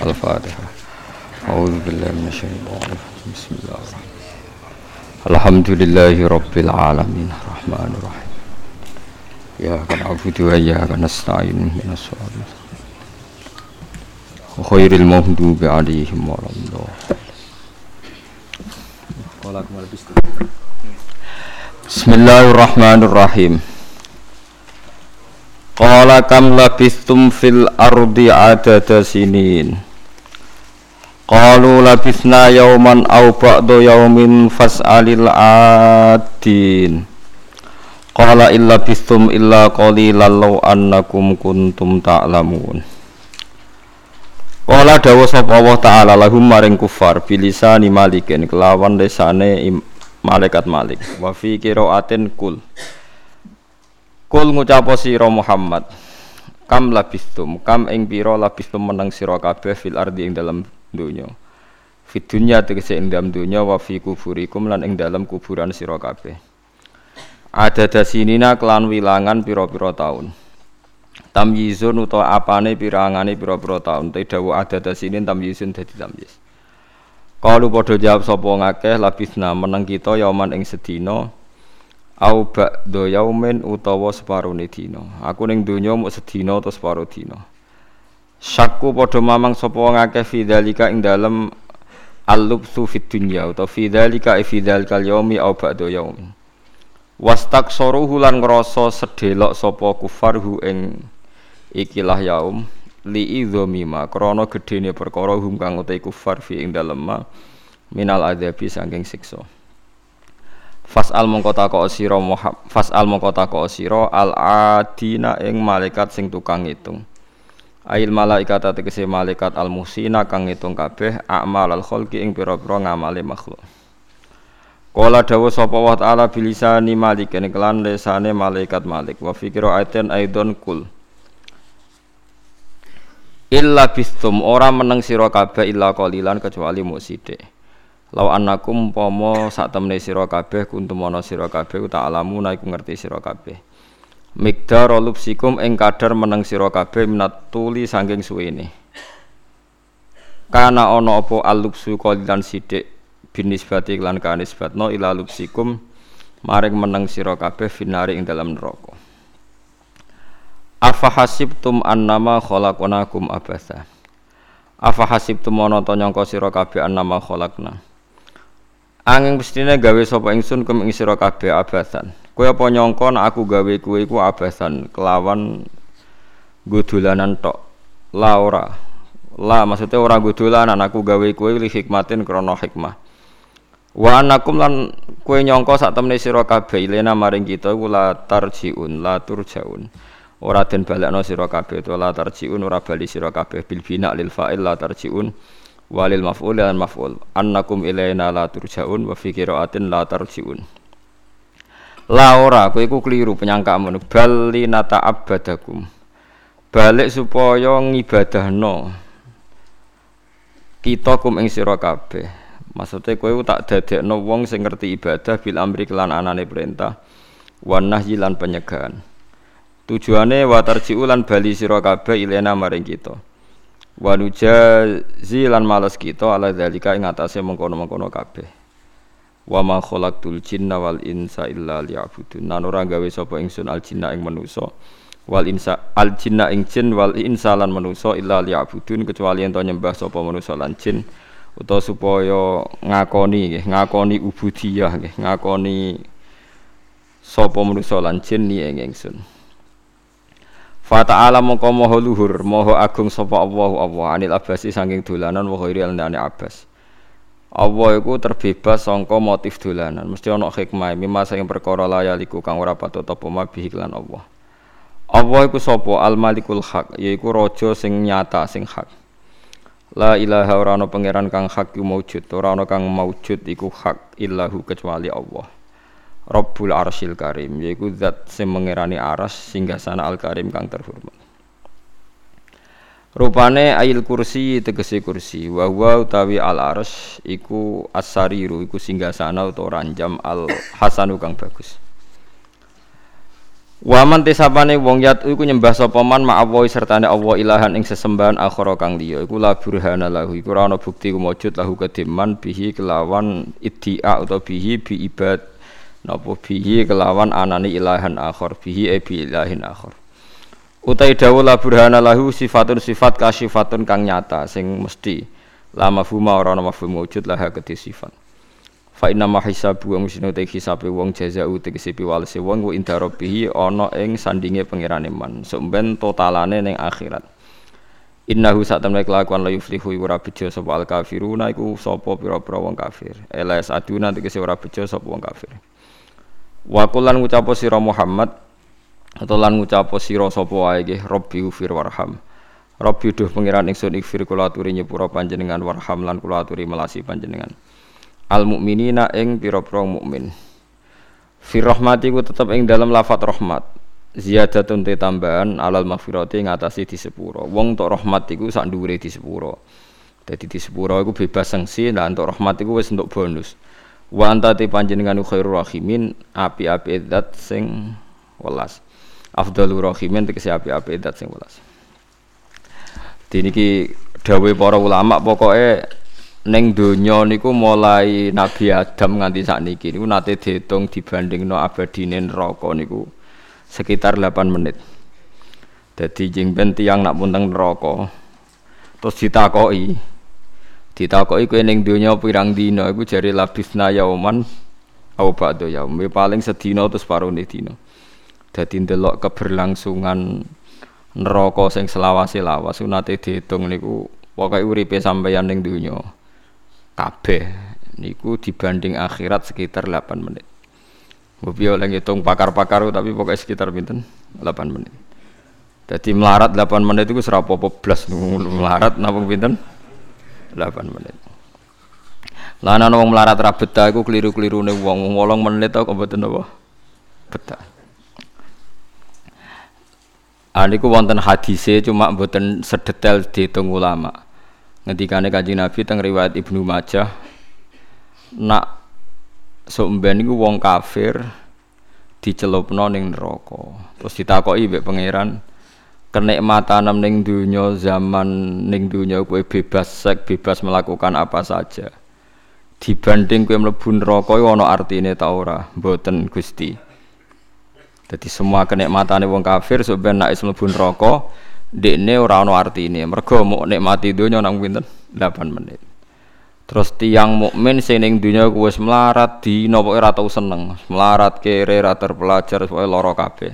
الفاتحة أعوذ بالله من الشيطان الرجيم بسم الله الرحمن الرحيم الحمد لله رب العالمين الرحمن الرحيم إياك نعبد وإياك نستعين من الصراط وخير المغضوب عليهم ولا الضالين بسم الله الرحمن الرحيم Qala kam labistum fil ardi adada sinin Qalu labisna yauman aw ba'da yaumin fas'alil adin Qala illa bistum illa qalilan law annakum kuntum ta'lamun. Qala dawa sapa Allah taala lahum maring kufar bilisani malikin kelawan lesane malaikat malik wa fi qiraatin kul. Kul ngucapo sira Muhammad Kam labistum kam ing pira labistum meneng sira kabeh fil ardi ing dalam dunya Fit dunya tegese ing dalam wa fi kuburikum lan ing dalam kuburan sira kabeh. Ada dasinina kelan wilangan pira-pira taun. Tamyizun utawa apane pirangane pira-pira taun. Te dawu ada dasinin tamyizun dadi tamyiz. Kalu padha jawab sapa ngakeh labisna meneng kita yauman ing sedina au ba'da yaumin utawa separone dina. Aku ning donya mung sedina utawa separo dina syakku padha mamang sapa wong akeh fi dzalika ing dalem al-lubsu fid dunya utawa fi dzalika fi dzalikal yaumi au ba'da yaumin wastaksaruhu lan ngrasa sedelok sapa kufarhu ing ikilah yaum li idzamima krana gedene perkara hum kang utai kufar fi ing dalem minal adzabi saking siksa Fas'al mongko takok sira Fas'al mongko takok sira al adina ing malaikat sing tukang ngitung. Ail malaikat tegese malaikat al musina kang ngitung kabeh amal al khalqi ing pira-pira ngamale makhluk. Kala dawa sapa wa taala bilisani malikin kelan lesane malaikat malik wa fikra aiten aidon kul. Illa bistum ora meneng sira kabeh illa qalilan kecuali muk sithik. Lau annakum pomo sak temne sira kabeh kuntum ana sira kabeh ta'lamu iku ngerti sira kabeh. Mikdar lubsikum ing kadar meneng sira kabeh minat tuli saking suwene. Kana ana apa alubsu qalilan sithik binisbati lan kanisbatno ila lubsikum maring meneng sira kabeh finari ing dalam neraka. Afa hasibtum annama khalaqnakum abatha. Afa hasibtum ana ta nyangka sira kabeh annama khalaqna. Angin mestine gawe sapa ingsun kum ing sira kabeh abasan. Kowe apa nyangka aku gawe kowe iku abasan kelawan godolanan tok. La ora. La maksudnya ora godolanan aku gawe kowe li hikmatin krana hikmah. Wa anakum lan kowe nyangka sak temne sira kabeh ilena maring kita iku la tarjiun la turjaun. Ora den balekno sira kabeh to la tarjiun ora bali sira kabeh bil bina lil fa'il la tarjiun walil maf'ul dan maf'ul annakum ilaina la turjaun wa fi qiraatin la tarjiun la ora kowe iku keliru penyangkamu bal nata abadakum. Balik supaya ngibadahno kita kum ing sira kabeh. Maksudnya kowe tak dadekno wong sing ngerti ibadah bil amri kelan anane perintah wan nahyi lan penyegahan tujuane wa tarji'u lan bali sira kabeh ilena maring kita. Wa nujazi lan males kita ala dzalika ing atase mengkono-mengkono kabeh wa ma khalaqtul jinna wal insa illa liya'budun. Nan ora gawe sapa ingsun al jinna ing manusa wal insa al jinna ing jin wal insa lan manusa illa liya'budun kecuali ento nyembah sapa manusa lan jin. Utawa supaya ngakoni nggih ngakoni ubudiyah nggih ngakoni sapa manusa lan jin ing ingsun. Fa ta'ala mongko maha luhur, maha agung sapa Allah Allah. Anil abasi saking dolanan wa ghairi alani abas. Allah iku terbebas sangka motif dolanan. Mesti ana hikmah mimma saking perkara layaliku kang ora patut apa mabih lan Allah. Allah iku sapa al malikul haq, yaiku raja sing nyata sing hak. La ilaha ora ana pangeran kang hak maujud, ora ana kang maujud iku hak illahu kecuali Allah. Rabbul Arsyil Karim yaiku zat sing mengerani aras singgasana Al Karim kang terhormat. Rupane ayil kursi tegese kursi. Wa huwa utawi al arsy iku asariru iku singgasana utawa ranjam al hasanu kang bagus. Waman tisapane wong yat iku nyembah sapa man ma'allahi sertane Allah ilahan ing sesembahan akhara kang liya. Iku la burhana lahu iku ora ana bukti kumujud lahu kediman bihi kelawan iddia utawa bihi bi ibad napa bihi kelawan anani ilahan akhar bihi e bi ilahin akhar utai dawuh la burhana lahu sifatun sifat kasifatun kang nyata sing mesti. La mafhuma ora ana mafhum wujud lah kedhi sifat. Fa inna ma hisabu wong sing te hisabe wong jazau tegese piwalese wong wa inda rabbih ana ing sandinge pangerane man. Sumben totalane ning akhirat. Innahu sak temne kelakuan la yuflihu ora bejo sapa al kafiruna iku sapa pira-pira wong kafir. Elas aduna tegese ora bejo sapa wong kafir. Wa kullan ngucapo sira Muhammad atau lan ngucapo sira sapa wae nggih rabbi ufir warham Rabbi duh pangeran ingsun ikfir kula aturi nyepura panjenengan warham lan kula aturi melasi panjenengan. Al mukminina ing pira-pira mukmin. Fi rahmati ku tetep ing dalam lafat rahmat. Ziyadatun te tambahan alal maghfirati ngatasi di sepuro wong tok rahmat iku sak dhuwure di sepuro dadi di sepuro iku bebas sanksi lan untuk rahmat iku wis entuk bonus. Wa anta te panjenengan khairur rahimin api-api zat sing welas afdalur rahimin tegese api-api zat sing welas diniki dawuh para ulama pokoknya Neng donya niku mulai Nabi Adam nganti sakniki niku nate diitung dibandingno abadine neraka niku sekitar 8 menit. Dadi jeng ben tiyang nak punteng neraka terus ditakoki ditakoki kowe ning donya pirang dina iku jare labisna yauman au ba'da yaum paling sedina terus parone dina. Dadi ndelok keberlangsungan neraka sing selawase lawas nate diitung niku pokoke uripe sampeyan ning donya kabeh niku dibanding akhirat sekitar 8 menit. Mbok oleh ngitung pakar-pakar tapi pokoknya sekitar pinten 8 menit. Jadi melarat 8 menit itu serapa apa blas melarat napa pinten 8 menit. Lah ana wong melarat ra betah iku kliru-klirune wong 8 menit kok mboten apa betah. Ah, wonten hadise cuma mboten sedetail dihitung ulama. Ngendikane Kanjeng Nabi teng riwayat Ibnu Majah nak somben niku wong kafir dicelupno ning neraka. Terus ditakoki mbek pangeran kenikmatan ning dunya zaman ning dunya kowe bebas sek bebas melakukan apa saja. Dibanding kowe mlebu neraka ana artine ta ora? Mboten Gusti jadi semua kenikmatane wong kafir sampeyan nek mlebu neraka dekne ora ana artine. Mergo mau nikmati donya nang pinten? 8 menit. Terus tiang mukmin sing ning donya wis melarat di pokoke ora tau seneng. Melarat kere ra terpelajar pokoke lara kabeh.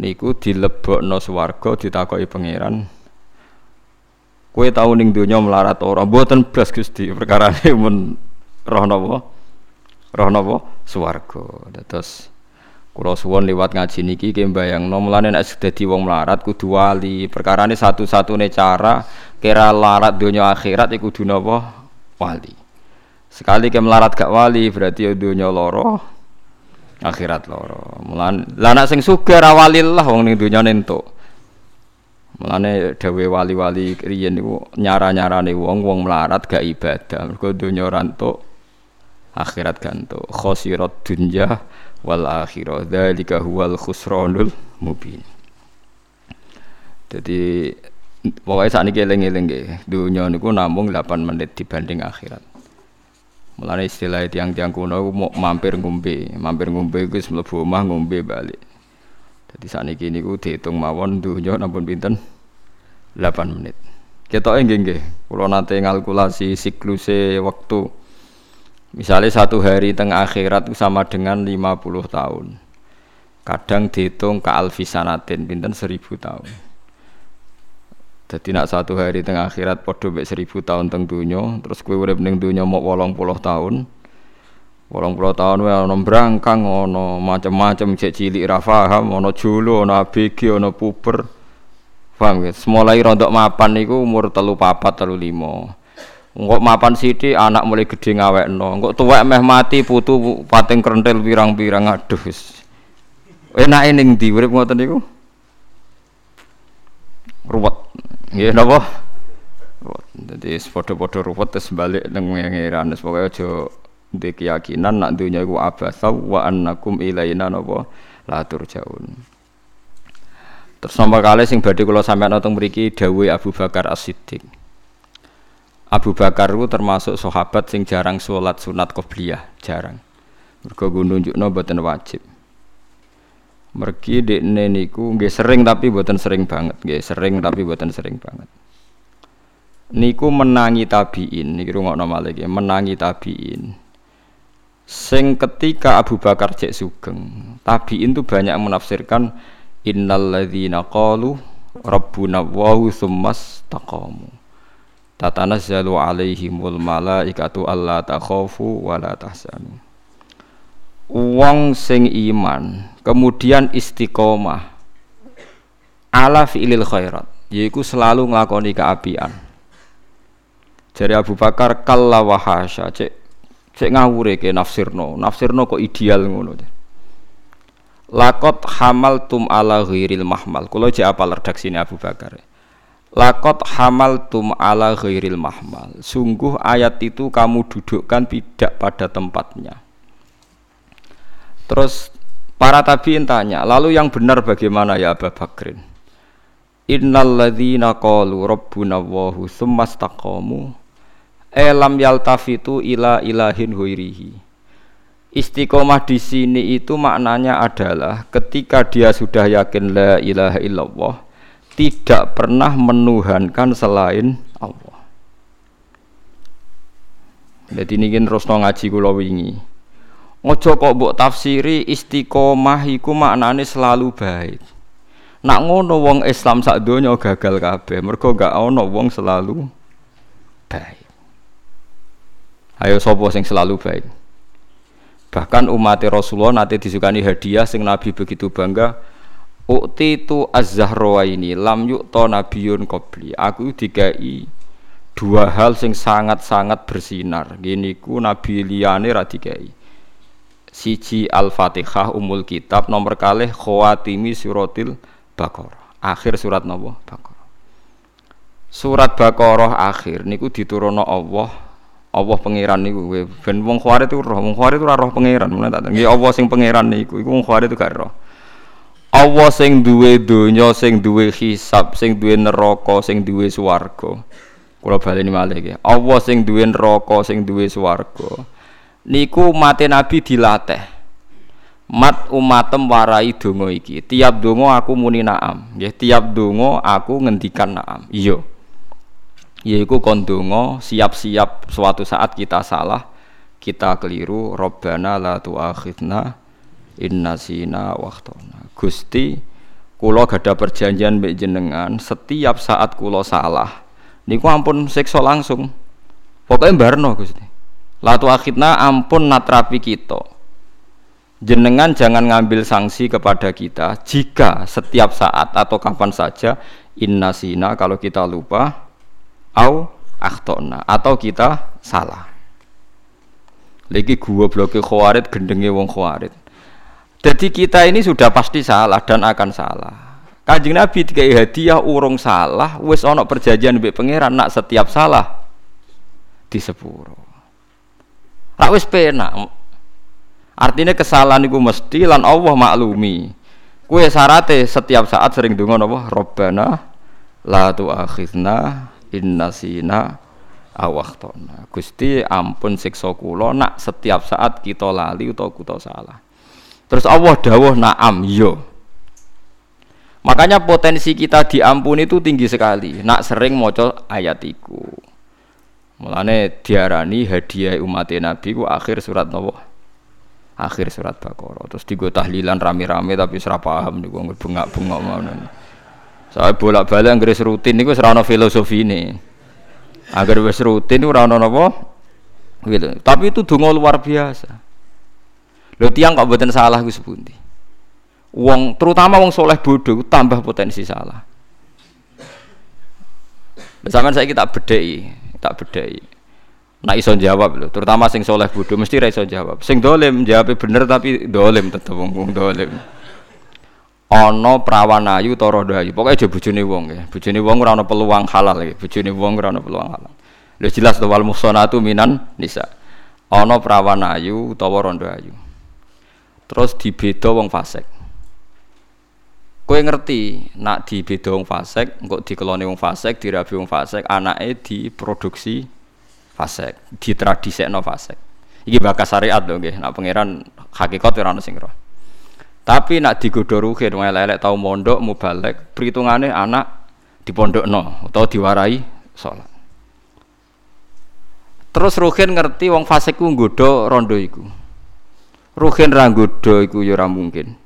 Niku dilebokno swarga ditakoki pangeran. Kowe tau ning donya melarat ora? Mboten blas Gusti. Perkarane mun roh napa roh napa swarga. Terus Kulo suwon lewat ngaji niki ki mbayangno mulane nek dadi wong melarat kudu wali. Perkarane satu-satune cara kira larat donya akhirat iku kudu napa? Wali. Sekali ke melarat gak wali berarti ya donya loro akhirat loro. Mulane lah nek sing sugih ra wali lah wong ning donya entuk. Mulane dewe wali-wali riyen niku nyara-nyarane wong wong melarat gak ibadah. Mergo donya ora entuk akhirat gantuk. Khosirat dunya wal akhirah. Dzalika huwal khusranul mubin. Jadi pokoknya saat ini eling-eling dunia niku namung 8 menit dibanding akhirat. Mulai istilah tiang-tiang kuno mau mampir ngombe. Mampir ngombe itu mlebu omah ngombe balik. Jadi saat ini niku dihitung mawon dunia nampun pinten? 8 menit. Kita enggak enggak kalau nanti ngalkulasi siklusnya waktu Misalnya satu hari tengah akhirat itu sama dengan 50 tahun. Kadang dihitung ke alfisanatin, pinten seribu tahun. Jadi nak satu hari tengah akhirat podo mek seribu tahun teng dunia, terus kue urip ning dunia mau wolong puluh tahun. Wolong puluh tahun wae ono brangkang, ono macam-macam cek cilik ra ono jolo, ono ABG, ono puber. Paham ya? Semulai rontok mapan niku umur telu papat telu limo. Engkok mapan sithik anak mulai gede ngawekno. Engkok tuwek meh mati putu pating krentel pirang-pirang aduh wis. Enake ning ndi urip ngoten? Ruwet. Nggih napa? Ruwet. Dadi padha-padha ruwet terus balik nang ngeran wis pokoke aja Duwe keyakinan nak dunya iku abasa wa annakum ilaina napa la turjaun. Terus nomor kali sing badhe kula sampeyan teng mriki dawuh Abu Bakar As-Siddiq. Abu Bakar itu termasuk sahabat sing jarang sholat sunat qobliyah, jarang. Mergo nunjukno boten wajib. Mergi dekne niku nggih sering tapi boten sering banget, nggih sering tapi boten sering banget. Niku menangi tabiin, niki rungokno malih nggih, menangi tabiin. Sing ketika Abu Bakar cek sugeng, tabiin tuh banyak menafsirkan innal ladzina qalu rabbuna wa tsummas taqamu. Tatanazzalu alaihimul malaikatu alla takhafu wa la tahzanu. Wong sing iman kemudian istiqomah ala fi'lil khairat yaitu selalu nglakoni keapian Jari Abu Bakar kalla wahasya cek cek ngawure ke nafsirno nafsirno kok ideal ngono Lakot hamal tum ala ghairil mahmal. Kulo jek apa redaksine Abu Bakar. Lakot hamal tum ala ghairil mahmal. Sungguh ayat itu kamu dudukkan tidak pada tempatnya. Terus Para tabiin tanya, lalu yang benar bagaimana ya Abu Bakrin? Innal ladzina qalu rabbuna Allahu tsumma istaqamu elam yaltafitu ila ilahin huirihi. Istiqomah di sini itu maknanya adalah ketika dia sudah yakin la ilaha illallah tidak pernah menuhankan selain Allah. Jadi ini kan Rosno ngaji kula wingi. Ojo kok mbok tafsiri istiqomah iku maknane selalu baik. Nak ngono wong Islam sak donya gagal kabeh, mergo gak ono wong selalu baik. Ayo sapa sing selalu baik? Bahkan umat Rasulullah nanti disukani hadiah sing Nabi begitu bangga Ukti itu az-zahra ini lam yukta nabiyun qabli. Aku dikai dua hal sing sangat-sangat bersinar. Gini ku nabi liyane ra dikai siji Al-Fatihah umul kitab nomor kalih khawatimi suratil Baqarah. Akhir surat napa? Baqarah. Surat Baqarah akhir niku diturunno Allah. Allah pangeran niku ben wong khawarit itu roh, wong khawarit itu roh pangeran. Mulane tak nggih Allah sing pangeran niku iku wong khawarit itu gak roh. Allah sing duwe donya, sing duwe hisab, sing duwe neraka, sing duwe swarga. Kula baleni malih nggih. Allah sing duwe neraka, sing duwe swarga niku mate Nabi dilatih. Mat umatem warai donga iki. Tiap donga aku muni naam. Nggih, tiap donga aku ngendikan naam. Iya. Yaiku kon donga siap-siap suatu saat kita salah, kita keliru, Rabbana la tu'akhidna inna sina waktona. Gusti, kula gada perjanjian mbek jenengan, setiap saat kula salah, niku ampun siksa langsung. Pokoknya barno Gusti. Latu akhidna ampun natrapi kita. Jenengan jangan ngambil sanksi kepada kita jika setiap saat atau kapan saja inna sina kalau kita lupa au akhtona atau kita salah. Lagi gua bloke khawarid gendenge wong khawarid. Jadi kita ini sudah pasti salah dan akan salah. Kanjeng Nabi dikai hadiah urung salah, wis ana perjanjian mbek pangeran nak setiap salah di sepuro. Tak wis penak. Artinya kesalahan itu mesti lan Allah maklumi. Kue sarate setiap saat sering donga napa? Robbana la tu'akhidna innasina awaktona. Gusti ampun siksa kula nak setiap saat kita lali utawa kita salah. Terus Allah dawuh na'am yo. Makanya potensi kita diampuni itu tinggi sekali. Nak sering maca ayat iku. Mulane diarani hadiah umat Nabi ku akhir surat nopo? Akhir surat Baqarah. Terus digo tahlilan rame-rame tapi ora paham niku bengak-bengok ngono. Saya bolak-balik anggere rutin niku ora ana filosofine. Agar wis rutin ora ana napa? Tapi itu donga luar biasa. Lho tiang kok mboten salah ku sepundi. Wong terutama wong soleh bodoh tambah potensi salah. Bersama saya kita bedai tak bedai nak iso jawab lho terutama sing soleh bodoh mesti ra iso jawab sing dolim jawab bener tapi dolim tetep wong wong dolim. Ana prawan ayu ta rodo ayu? Pokoke aja wong ya. Bojone wong ora peluang halal ya. Bojone wong ora peluang halal. Lho jelas to wal minan nisa. Ana perawan ayu utawa rondo ayu. Terus dibeda wong fasik. Kowe ngerti nak dibeda wong fasik, engko dikelone wong fasik, dirabi wong fasik, anake diproduksi fasik, ditradisekno fasik. Iki bakas syariat lho nggih, nak pangeran hakikat ora ono sing roh. Tapi nak digodho ruhin elek tau mondok mubalek, perhitungane anak dipondokno utawa diwarai salat. Terus Ruhin ngerti wong fasik ku nggodha rondo. Ruhin ra nggodha iku ya mungkin.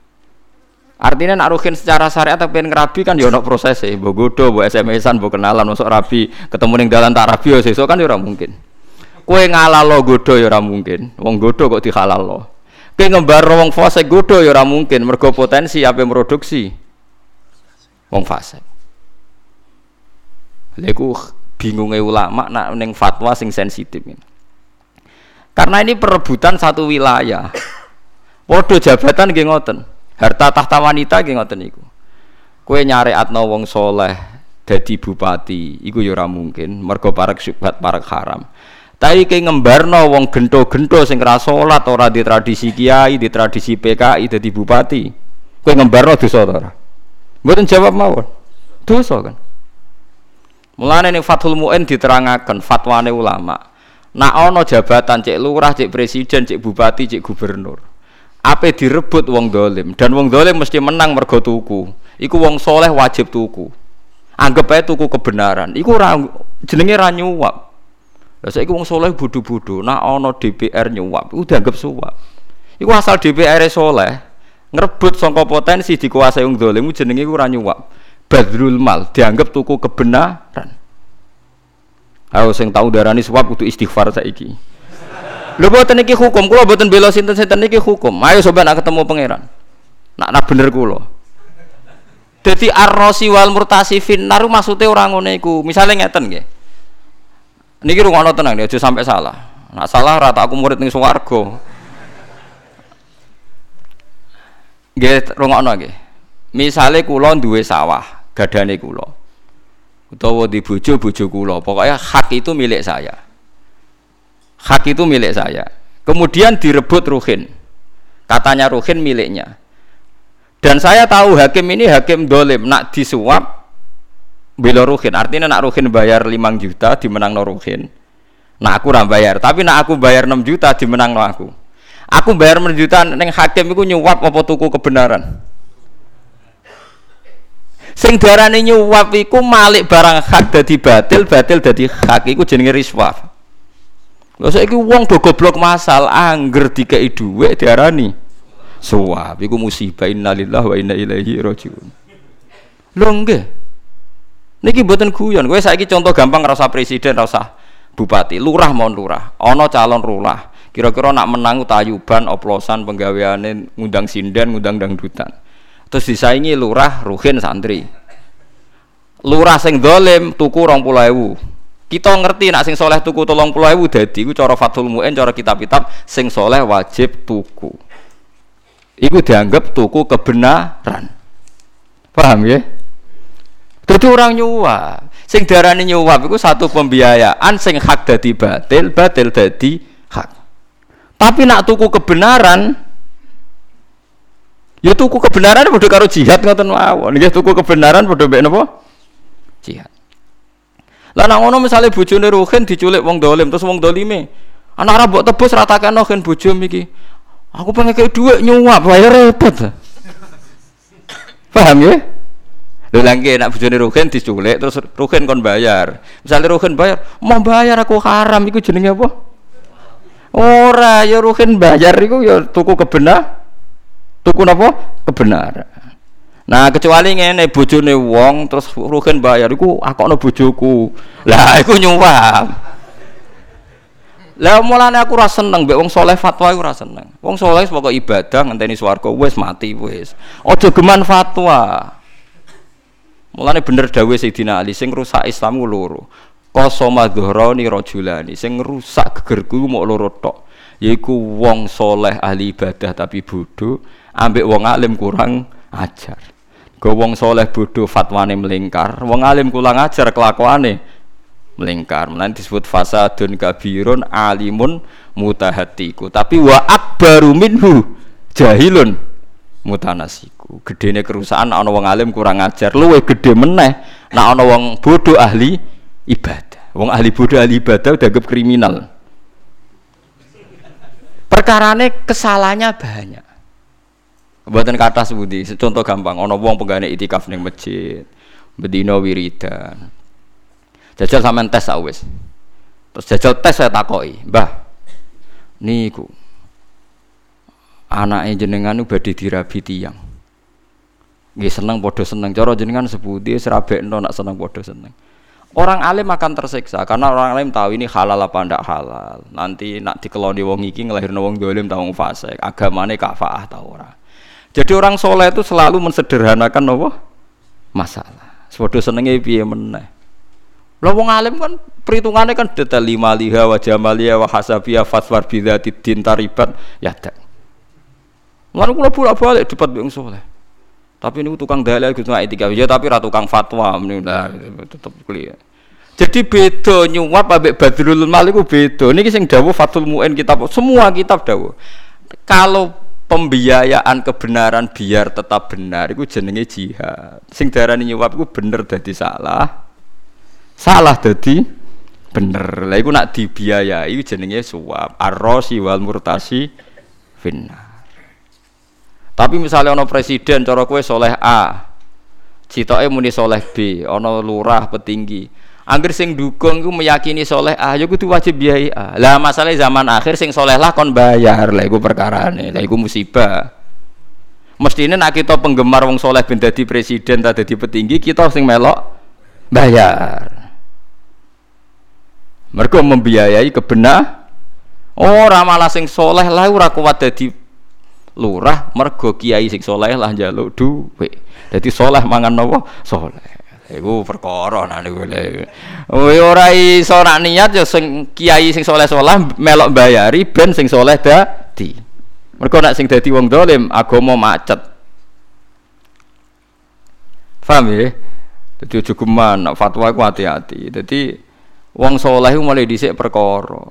Artinya nak Ruhin secara syariat tapi ngerabi kan ya proses e, mbok godho, mbok SMS-an, kenalan, masuk rabi, ketemu ning dalan tak rabi ya sesuk kan ya mungkin. Kowe ngalalo godho ya ora mungkin. Wong godho kok dihalalno. Kowe ngembar wong fasik godho ya mungkin, mergo potensi ape produksi wong fasik. Lha bingungnya ulama nak neng fatwa sing sensitif ini. Karena ini perebutan satu wilayah. Waduh jabatan nggih ngoten. Harta tahta wanita nggih ngoten iku. Kowe atno wong soleh dadi bupati, iku ya ora mungkin, mergo parek syubhat parek haram. Tapi kayak ngembarno wong gento-gento sing ora salat ora di tradisi kiai, di tradisi PKI dadi bupati. Kowe ngembarno dosa ta ora? Mboten jawab mawon. Dosa kan. Mulane ning Fathul Muin diterangaken fatwane ulama. Nak ana jabatan cek lurah, cek presiden, cek bupati, cek gubernur. Apa direbut wong dolim dan wong dolim mesti menang mergo tuku. Iku wong soleh wajib tuku. Anggap aja tuku kebenaran. Iku ra jenenge ra nyuap. Lah saiki wong soleh bodho-bodho, nak ana DPR nyuap, iku dianggap suap. Iku asal DPR soleh ngrebut sangka potensi dikuasai wong dolim jenenge iku ra nyuap badrul mal dianggap tuku kebenaran Ayo sing tahu darani suap kudu istighfar saiki. Lho boten iki hukum, kula boten bela sinten-sinten iki hukum. Ayo coba nak ketemu pangeran. Nak nak bener kula. Dadi ar-rasi wal murtasifin naru maksude ora ngono iku. Misale ngeten nggih. Niki rungokno tenang aja sampai salah. Nak salah rata aku murid ning swarga. Nggih rungokno nggih. Misale kula duwe sawah, gadane kula utawa di bojo bojo kula pokoknya hak itu milik saya hak itu milik saya. Kemudian direbut Ruhin. Katanya Ruhin miliknya. Dan saya tahu hakim ini hakim dolim. Nak disuap bela Ruhin. Artinya nak Ruhin bayar 5 juta dimenang no Ruhin. Nah aku ram bayar. Tapi nak aku bayar 6 juta dimenang no aku. Aku bayar 6 juta neng hakim itu nyuap apa tuku kebenaran? Sing darane nyuwap iku malik barang hak dadi batil, batil dadi hak. Iku jenenge riswah. Lha saiki wong do goblok masal angger dikei dhuwit diarani suwap iku musibah innalillahi wa inna ilaihi rajiun. Lho nggih. Niki mboten guyon. Kowe saiki contoh gampang rasa presiden, rasa bupati, lurah mon lurah. Ana calon lurah. Kira-kira nak menang tayuban oplosan penggaweane ngundang sinden, ngundang dangdutan terus disaingi lurah ruhin santri lurah sing dolim tuku ewu kita ngerti nak sing soleh tuku tolong puluh ewu dadi ku cara fatul mu'in cara kitab-kitab sing soleh wajib tuku itu dianggap tuku kebenaran paham ya jadi orang nyuap sing darani nyuap itu satu pembiayaan sing hak dadi batil batil dadi hak tapi nak tuku kebenaran Ya tuku kebenaran padha karo jihad ngoten mawon. Nggih tuku kebenaran padha mbek napa? Jihad. Lah nang ngono misale bojone Ruhin diculik wong dolim terus wong dolime anak ora mbok tebus ratakno Ruhin bojo iki. Aku pengen kayak duit nyuap bayar repot. Paham ya? Lho lagi nak bojone Ruhin diculik terus Ruhin kon bayar. Misalnya Ruhin bayar, mau bayar aku haram iku jenenge apa? Ora ya Ruhin bayar iku ya tuku kebenar tuku napa kebenaran nah kecuali ngene bojone wong terus rugen bayar iku akokno bojoku. Lah iku nyuwap. Lah mulane aku ora seneng mbek wong soleh fatwa iku ora seneng. Wong soleh pokok ibadah ngenteni swarga wis mati wis. Aja geman fatwa. Mulane bener dawuh Sayyidina Ali sing rusak Islam ku loro. Kosoma dhuhrani rajulani sing rusak gegerku mau loro tok. Yaiku wong soleh ahli ibadah tapi bodoh ambek wong alim kurang ajar go wong soleh bodoh fatwane melingkar wong alim kurang ajar kelakuane melingkar. Mulane disebut fasadun kabirun alimun mutahatiku. Tapi wa akbaru minhu jahilun mutanasiku. Gedene kerusakan ana wong alim kurang ajar, luwe gede meneh nek ana wong bodoh ahli ibadah. Wong ahli bodoh ahli ibadah udah kriminal. Perkarane kesalahannya banyak. Buatan kata sebudi, contoh gampang, ono wong penggane itikaf ning masjid, bedino wiridan. Jajal sampean tes awis. Terus jajal tes saya takoi, Mbah. Niku. Anake jenengan badhe dirabi tiyang. Nggih seneng padha seneng. Cara jenengan sebuti serabekno nak seneng padha seneng. Orang alim akan tersiksa karena orang alim tahu ini halal apa ndak halal. Nanti nak dikeloni wong iki ngelahirno wong dolim tau fasik, agamane kafaah ta ora. Jadi orang soleh itu selalu mensederhanakan apa? Masalah. Sepodo senengnya piye meneh. Lah wong alim kan perhitungannya kan detail lima liha wa jamaliya wa hasabiyah fatwar bidzati din taribat ya tak. Lalu kula bolak-balik debat wong soleh. Tapi ini tukang dalil gitu nggak etika ya tapi ratu tukang fatwa lah tetap kuliah. Jadi beda nyuap ambek Badrul Malik beda. Ini sing dawuh Fathul Muin kitab semua kitab dawuh. Kalau pembiayaan kebenaran biar tetap benar itu jenenge jihad. Sing darani nyuap itu bener dadi salah salah dadi bener. Lah iku nak dibiayai jenenge suap. Arrosi wal murtasi finnar. Tapi misalnya ono presiden cara kue soleh A citoke muni soleh B ono lurah petinggi Angger sing dukung ku meyakini soleh ah ya kudu wajib biaya ah. Lah masalah zaman akhir sing soleh lah kon bayar lah iku perkarane. Lah iku musibah. Mestine nak kita penggemar wong soleh ben dadi presiden ta dadi petinggi kita sing melok bayar. Mereka membiayai kebenar ora malah sing soleh lah ora kuat dadi lurah mergo kiai sing soleh lah njaluk duwe. Dadi soleh mangan nopo? Soleh. Iku perkara nah niku. Oh ora iso nak niat ya sing kiai sing saleh-saleh melok bayari ben sing saleh dadi. Mergo nak sing dadi wong dolim agama macet. Paham ya? Dadi aja geman fatwa ku hati-hati. Dadi wong saleh mulai dhisik perkara.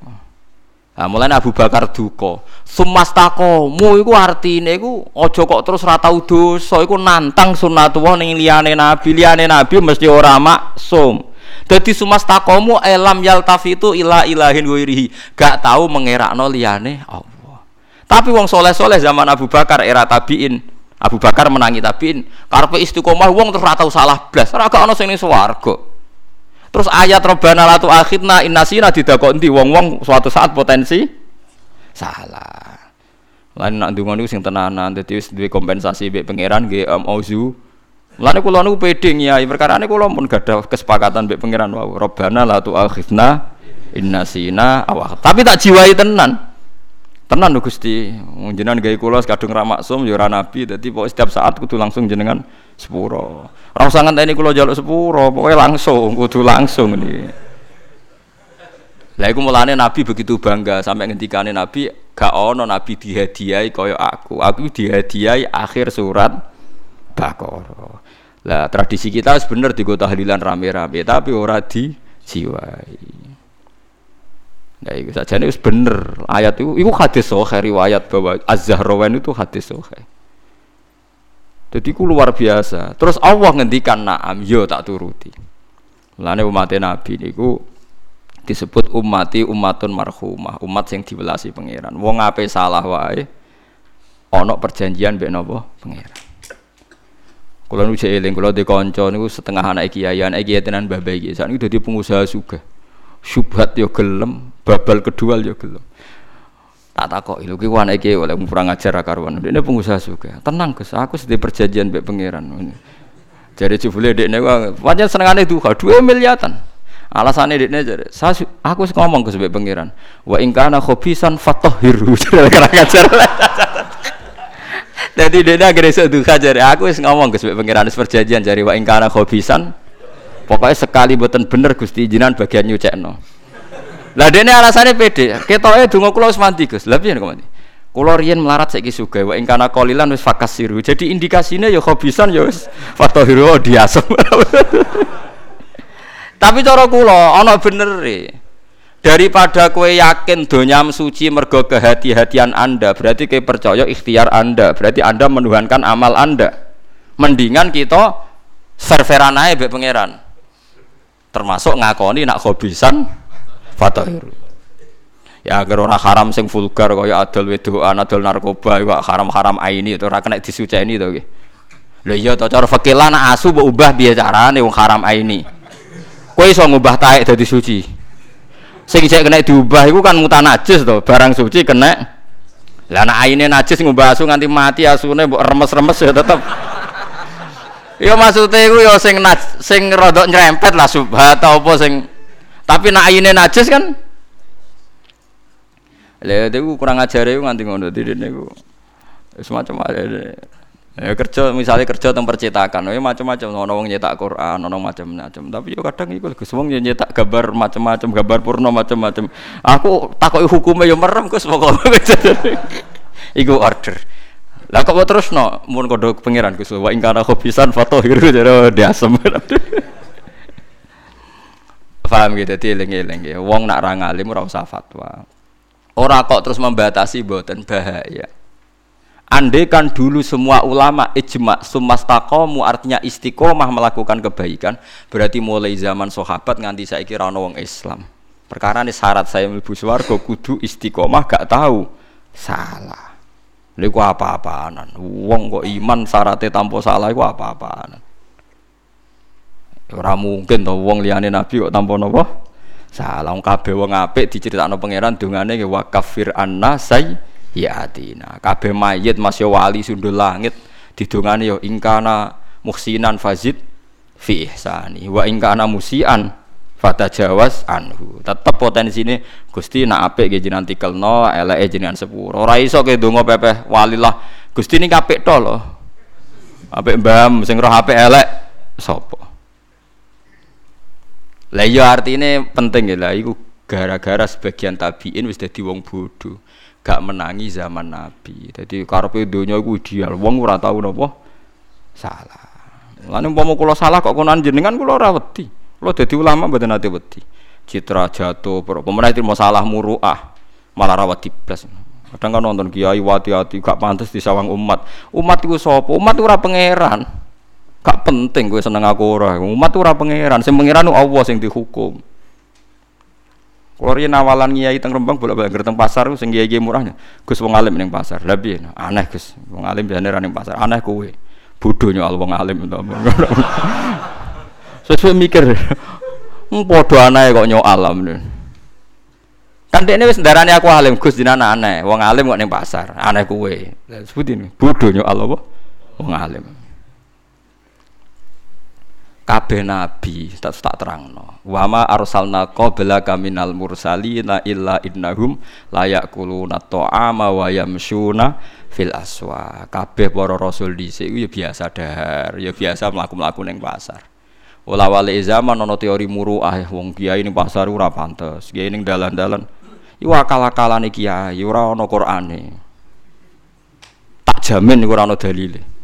Nah, mulai Abu Bakar duka. Sumastakomu iku artine iku aja kok terus ra tau dosa iku nantang sunnatullah ning liyane nabi, liyane nabi mesti ora maksum. Dadi sumastakomu elam yaltafitu ila ilahin ghairihi. Gak tahu mengerakno liyane Allah. Tapi wong soleh-soleh zaman Abu Bakar era tabiin, Abu Bakar menangi tabiin, karepe istiqomah wong terus ra tau salah blas. Ora gak ana sing ning swarga. Terus ayat Robbana latu akhidna innasina didakok endi wong-wong suatu saat potensi salah. Lain nak ndonga niku sing tenanan dadi wis kompensasi mbek pangeran nggih um, auzu. Mulane kula niku pede nyai perkarane kula pun gadah kesepakatan mbek pangeran wau. Robbana latu akhidna innasina awak. Tapi tak jiwai tenan. Tenan lho Gusti. Jenengan gawe kula kadung ra maksum ya nabi dadi setiap saat kudu langsung jenengan sepuro. Ora usah ngenteni kula njaluk sepuro, pokoknya langsung, kudu langsung ini. Lah iku mulane Nabi begitu bangga sampai ngendikane Nabi gak ono Nabi dihadiahi kaya aku. Aku dihadiahi akhir surat Baqarah. Lah tradisi kita sebener digo tahlilan rame-rame tapi ora dijiwai. Nah, itu saja ini bener ayat itu, itu hadis sohe riwayat bahwa Az-Zahrawan itu hadis sohe. Jadi ku luar biasa. Terus Allah ngendikan naam, yo tak turuti. Mulane umat Nabi niku disebut umati umatun marhumah, umat yang dibelasi pangeran. Wong ape salah wae ana perjanjian mbek napa pangeran. Kula nu eling kula di kanca niku setengah anak kiai, anak kiai tenan iki. Saat dadi pengusaha sugih. Syubhat yo gelem, babal kedua yo gelem tak takok lho ki anake oleh kurang ajar karuan. Ini pengusaha juga tenang Gus. Aku sedih perjanjian mbek pangeran. Jadi jebule dekne pancen senengane duha 2 miliatan. Alasannya dekne jadi saya aku ngomong ke mbek pangeran wa in kana khobisan fatahhiru kurang ajar. Jadi dia akhirnya iso duha jadi aku wis ngomong ke mbek pangeran perjanjian jadi wa in kana khobisan pokoknya sekali buatan bener Gusti jinan bagian nyucekno lah dene alasannya pede. Ketoke donga kula wis mandi, Gus. Lah piye mandi? Kula riyen melarat saiki sugih wa ing kana qalilan wis fakasiru. Jadi indikasinya ya khobisan ya wis fatahiru diasem. Tapi cara kula ana bener Daripada kue yakin donyam suci mergo kehati-hatian Anda, berarti kue percaya ikhtiar Anda, berarti Anda menuhankan amal Anda. Mendingan kita serveran aja be pangeran. Termasuk ngakoni nak hobisan fatahir. Ya agar orang haram sing vulgar kaya adol wedoan, adol narkoba, kok haram-haram aini itu ora kena disuceni to nggih. Lha iya to cara fikih asu mbok ubah piye carane wong haram aini. Kowe iso ngubah taek dadi suci sing cek kena diubah itu kan mutan najis to, barang suci kena. Lah anak aine najis ngubah asu nganti mati asune mbok remes-remes ya tetep. Ya maksudnya iku ya sing sing rodok nyerempet lah subhat apa sing tapi nak aine najis kan Lah itu kurang ajar itu nganti ngono dene niku. Semacam ada Ya kerja misalnya kerja tentang percetakan, ya macam-macam, ono wong nyetak Quran, ono macam-macam. Tapi yo kadang iku Gus wong nyetak gambar macam-macam, gambar purno macam-macam. Aku takoki hukumnya yo merem Gus pokoke. iku order. Lah kok terus no, mun kodok pangeran Gus wa ingkana khobisan foto hiru jare diasem. Paham gitu, dadi eling-eling Wong nak ra ngalim ora usah fatwa. Ora kok terus membatasi boten bahaya. Andai kan dulu semua ulama ijma sumastakomu artinya istiqomah melakukan kebaikan berarti mulai zaman sahabat nganti saya kira wong Islam. Perkara ini syarat saya mlebu swarga kudu istiqomah gak tahu salah. Niku apa-apaanan. Wong kok iman syaratnya tanpa salah iku apa-apaanan. Ora mungkin to wong liyane nabi kok tanpa napa? Salah wong kabeh wong apik diceritakno pangeran dongane wa kafir anna say ya atina kabeh mayit masih wali sundul langit didongane yo ingkana muhsinan fazid fi ihsani wa ingkana musian fata jawas anhu. Tetep potensi ini gusti nak apik ge jenengan tikelno eleke jenengan sepuro. Ora iso ke donga pepeh walilah gusti ini apik to lho. Apik mbam sing roh apik elek sapa lah iya artine penting ya lah iku gara-gara sebagian tabiin wis dadi wong bodoh gak menangi zaman Nabi. Jadi karepe donya iku ideal. Wong ora tau napa salah. Lan umpama kula salah kok konan jenengan kula ora wedi. Kula dadi ulama mboten ate wedi. Citra jatuh, pemenang itu masalah muruah, malah rawat blas. Kadang kan nonton kiai wati-wati gak pantas disawang umat. Umat itu sapa? Umat ora pangeran. Gak penting gue seneng aku ora. Umat ora pangeran. Sing pangeran Allah sing dihukum. Kalau riyen awalan kiai teng Rembang bolak-balik teng pasar sing kiai murahnya. Gus wong alim ning pasar. Lah piye? Aneh Gus. Wong alim biasane ra pasar. Aneh kowe. Bodho nyal wong alim to. Sesuai mikir. Padha aneh kok nyok alam. Kan dekne wis ndarani aku alim Gus dinana aneh. Wong alim kok ning pasar. Aneh kowe. Sebutin. Bodho nyok apa? Wong alim kabeh nabi tak tak terangno. Wa ma arsalna qablaka minal mursalina illa innahum la yakuluna ta'ama wa yamshuna fil aswa. Kabeh para rasul dhisik ya biasa dahar ya biasa mlaku-mlaku ning pasar. Wala wali zaman ana teori muruah wong kiai ning pasar ora pantes kiai ning dalan-dalan. Iku akal-akalane kiai ora ana Qur'ane. Tak jamin ora ana dalile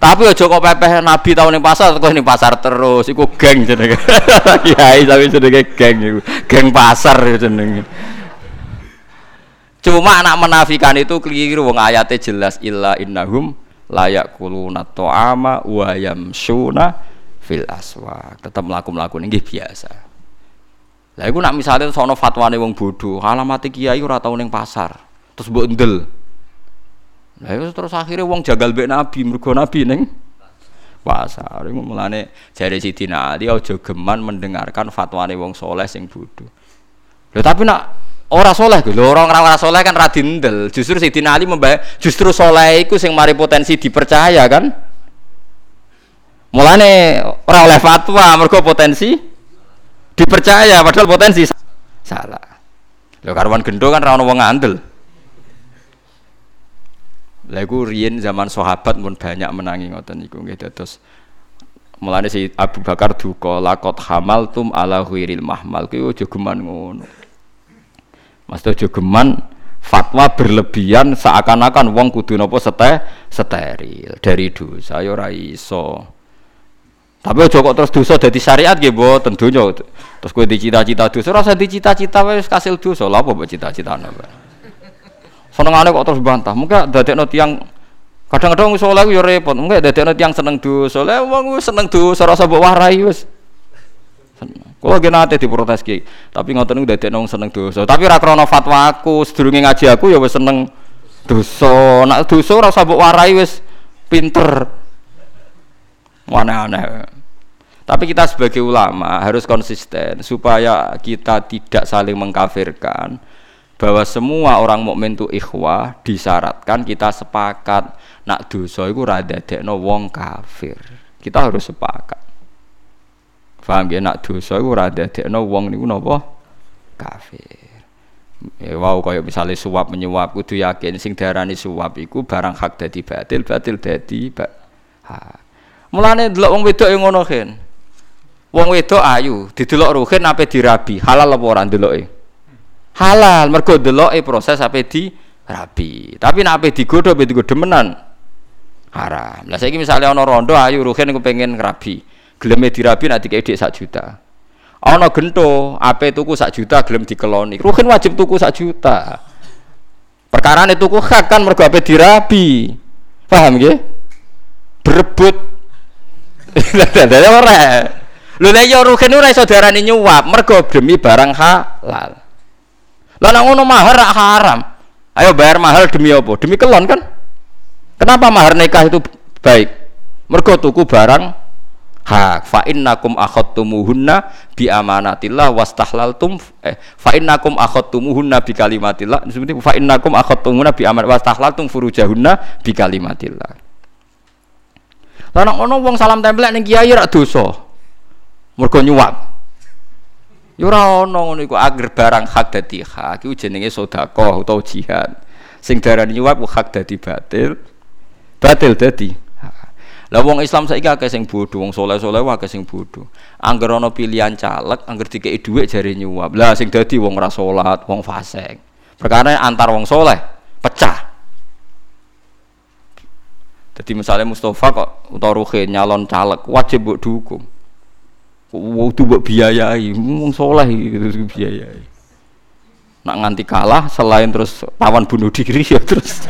tapi aja kok pepeh nabi tau ning pasar kok ning pasar terus iku geng jenenge. Kiai tapi jenenge geng iku. Geng pasar jenenge. Cuma anak menafikan itu keliru wong ayatnya jelas illa innahum layak kuluna to'ama wa yamsuna fil aswa. Tetap melaku-melaku ini biasa. Lah iku nak misalnya sono fatwane wong bodoh, alamat kiai ora tau ning pasar. Terus mbok ndel. Lah terus akhirnya wong jagal mbek Nabi, mergo Nabi ning pasar. Iku mulane jare Sidina Ali aja geman mendengarkan fatwane wong soleh sing bodho. Lho tapi nak ora soleh lho, orang ora soleh kan radindel. Justru Sidina Ali membahas justru soleh iku sing mari potensi dipercaya kan. Mulane ora oleh fatwa mergo potensi dipercaya padahal potensi salah. Lho karuan gendo kan ora ono wong ngandel. Lah iku riyen zaman sahabat pun banyak menangi ngoten niku nggih dados mulane si Abu Bakar duka lakot hamaltum ala ghairil mahmal kuwi aja geman ngono. Mas aja geman fatwa berlebihan seakan-akan wong kudu napa sete steril dari dosa ya ora iso. Tapi aja kok terus dosa dadi syariat nggih mboten donya. Terus kowe dicita-cita dosa ora usah dicita-cita wis kasil dosa. Lha apa cita-citane, Pak? Senengane kok terus bantah. Mungkin dadekno tiyang kadang-kadang wis saleh yo repot. Mungkin dadekno tiyang seneng dosa. Lah wong wis seneng dosa ora usah mbok warai wis. Kulo ge nate diprotes ki, tapi ngoten niku dadekno seneng dosa. Tapi krana fatwa aku, sedurunge ngaji aku ya wis seneng dosa. Nak dosa ora usah mbok warai wis pinter. Aneh-aneh. Tapi kita sebagai ulama harus konsisten supaya kita tidak saling mengkafirkan bahwa semua orang mukmin itu ikhwah disyaratkan kita sepakat nak dosa iku ora dadekno wong kafir. Kita harus sepakat. Paham ya nak dosa iku ora dadekno wong niku napa kafir. Ya wow kaya misalnya suap menyuap kudu yakin sing diarani suap iku barang hak dadi batil, batil dadi ba. Mulane delok wong wedok ngono kan. Wong wedok ayu, didelok ruhin ape dirabi, halal apa ora ndeloke? Halal, mergo ndeloke proses ape dirabi. Tapi nek ape digodho ape digodho menan haram. Lah saiki misale ana rondo ayu ruhin pengen ngrabi. Geleme dirabi nek dikek dik sak juta. Ana gento, ape tuku sak juta gelem dikeloni. Ruhin wajib tuku sak juta. Perkara tuku hak kan mergo ape dirabi. Paham nggih? Berebut Dadi ora. Lho nek yo rugen ora iso diarani nyuap, mergo demi barang halal. Lah nek ngono mahar rak haram. Ayo bayar mahal demi apa? Demi kelon kan? Kenapa mahar nikah itu baik? Mergo tuku barang hak. Fa innakum akhadtumuhunna bi amanatillah wastahlaltum eh fa innakum akhadtumuhunna bi kalimatillah. Disebut fa innakum akhadtumuhunna bi amanat wastahlaltum furujahunna bi kalimatillah. Lah nek ngono wong salam tempel ning kiai rak dosa. Mergo nyuwap. Ya ora ono ngono iku agar barang hak dadi hak iku jenenge sedekah utawa jihad. Sing darani nyuwap hak dadi batil. Batil dadi lah wong Islam saiki akeh sing bodho, wong saleh-saleh akeh sing bodho. Angger ana pilihan caleg, angger dikeki dhuwit jare nyuwap. Lah sing dadi wong ora salat, wong fasik. Perkara antar wong soleh pecah. Jadi misalnya Mustafa kok utawa Ruhin nyalon caleg wajib buat dukung. Waktu buat biayai, ngomong soleh gitu biayai. Nak nganti kalah selain terus tawan bunuh diri ya terus.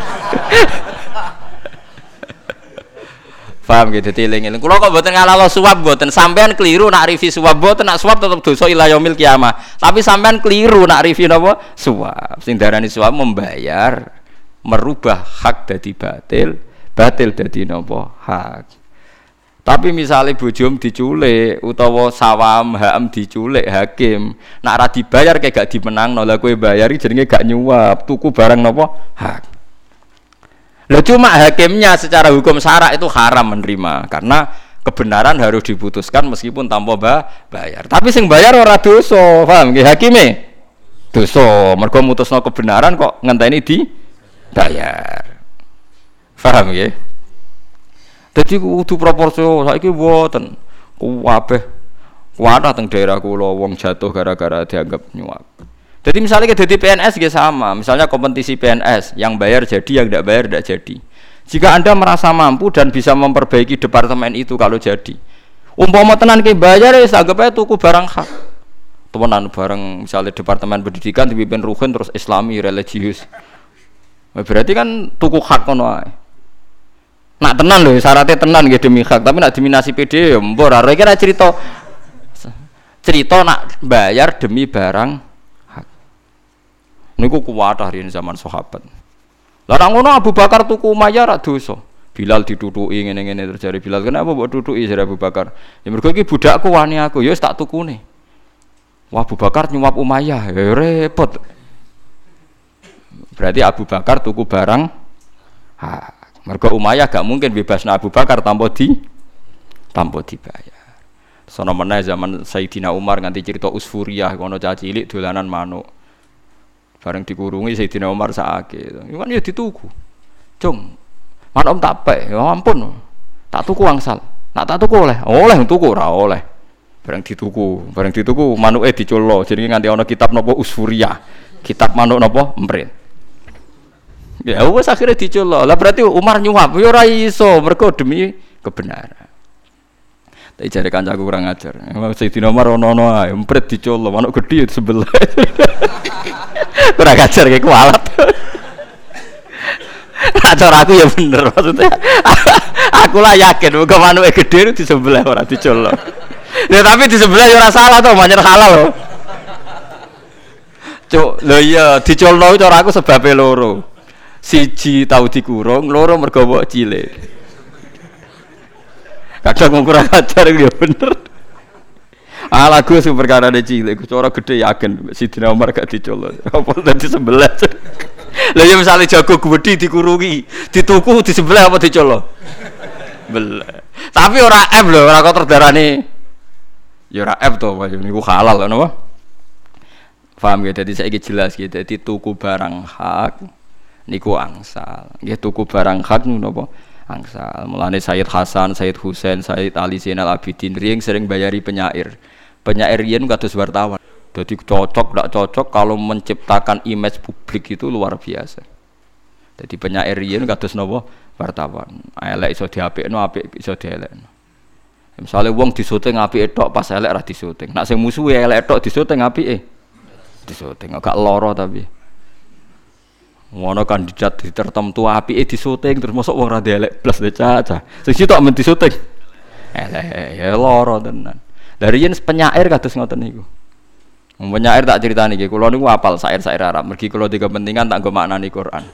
Paham gitu tiling-eling. Kula kok mboten ngalalo suap mboten sampean keliru nak rivi suap mboten nak suap tetep dosa ila kiamah. Tapi sampean keliru nak rivi napa? Suap. Sing darani suap membayar merubah hak dadi batil batil dadi napa hak tapi misalnya bujum diculik utawa sawam ham diculik hakim nak ra dibayar kayak gak dimenang nolak kue bayari jadinya gak nyuap tuku barang nopo hak Lah cuma hakimnya secara hukum syarak itu haram menerima karena kebenaran harus diputuskan meskipun tanpa bayar. Tapi sing bayar ora dosa, paham nggih hakime? Dosa. Mergo mutusno kebenaran kok ngenteni di bayar. Paham ya? Jadi kudu proporsional. Saiki mboten. Kabeh kuatah teng daerah kula wong jatuh gara-gara dianggap nyuap. Jadi misalnya kita di PNS juga sama, misalnya kompetisi PNS yang bayar jadi, yang tidak bayar tidak jadi. Jika anda merasa mampu dan bisa memperbaiki departemen itu kalau jadi, umpama tenan ke bayar ya anggap aja tuku barang hak. Temenan barang misalnya departemen pendidikan dipimpin ruhin terus Islami religius. Berarti kan tuku hak kono Nak tenan loh, syaratnya tenan gitu demi hak, tapi nak diminasi PD ya mbor. Ora kira cerita cerita nak bayar demi barang hak. Niku kuat hari ini zaman sahabat. Lah ngono Abu Bakar tuku Umayyah rak dosa. Bilal ditutuki ngene-ngene terjadi Bilal kenapa mbok tutuki jare Abu Bakar? Ya mergo iki budakku wani aku, ya tak tukune. Wah Abu Bakar nyuap Umayyah, ya repot. Berarti Abu Bakar tuku barang hak. Mergo Umayyah gak mungkin bebas Abu Bakar tanpa di tanpa dibayar. Sono meneh zaman Sayyidina Umar nganti cerita Usfuriyah kono caci cilik dolanan manuk. Bareng dikurungi Sayyidina Umar sakit. Iku kan ya dituku. Cung. Man om tak pe, ya ampun. Tak tuku angsal. Nak tak tuku oleh, oleh tuku ora oleh. Bareng dituku, bareng dituku manuke dicullo. Jadi nganti ana kitab napa Usfuriyah. Kitab manuk napa Emprit. Ya wes akhirnya diculok. Lah berarti Umar nyuap, ya ora iso mergo demi kebenaran. Tapi jare kancaku kurang ajar. Sayyidina Umar ono-ono ae, empret dicolok, manuk gedhe sebelah. kurang ajar kayak kualat. Cara aku ya bener maksudnya. aku lah yakin muga manuke itu di sebelah orang dicolok. Ya tapi di sebelah ya ora salah to, manyer halal loh. Cuk, lho iya dicolok cara aku sebabnya loro. Siji tahu dikurung, loro mergo cilik. Kadang mau kurang ajar ya bener. Ah lagu sing perkara de cilik cara gede yakin. Sidina Umar gak dicolok apa tadi sebelah lah ya misalnya jago gede dikurungi dituku di sebelah apa dicolok belah tapi ora F lho ora kok terdarane ya ora F to Pak niku halal napa paham ya jadi saya jelas gitu jadi tuku barang hak niku angsal nggih tuku barang hak napa angsal. Mulane Sayyid Hasan, Sayyid Husain, Sayyid Ali Zainal Abidin riyen sering bayari penyair. Penyair riyen kados wartawan. Jadi cocok tidak cocok kalau menciptakan image publik itu luar biasa. Jadi penyair riyen kados napa wartawan. Elek iso diapikno, apik iso dielekno. Misalnya wong disuting apike tok pas elek ra disuting. Nak sing musuhe elek tok disuting apike. Disuting agak loro tapi ngono kandidat di tertentu api eh disuting terus masuk wong rada elek plus de caca. Sing sitok men disuting. Elek ya loro tenan. Dari yen penyair kados ngoten niku? Penyair tak ceritani nggih kula niku apal sair-sair Arab. Mergi kula tiga kepentingan tak nggo maknani Quran.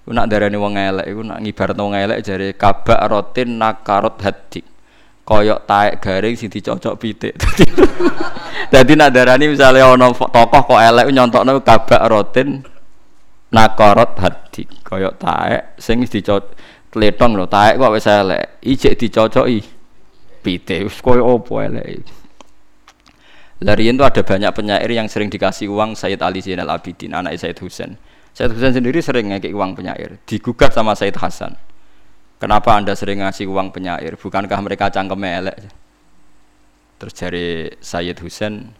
Iku nak darani wong elek iku nak ngibaratno wong elek jare kabak rotin nakarot hadik koyok taek garing sing dicocok pitik. Dadi nak darani misalnya ana tokoh kok elek nyontokno kabak rotin nakorot hadi koyok taek sing dicocok tletong lho taek kok wis elek ijek dicocoki pite wis koyo opo elek Larian itu ada banyak penyair yang sering dikasih uang Sayyid Ali Zainal Abidin, anak Sayyid Husain. Sayyid Husain sendiri sering ngekik uang penyair, digugat sama Sayyid Hasan. Kenapa anda sering ngasih uang penyair? Bukankah mereka cangkem elek? Terus dari Sayyid Husain,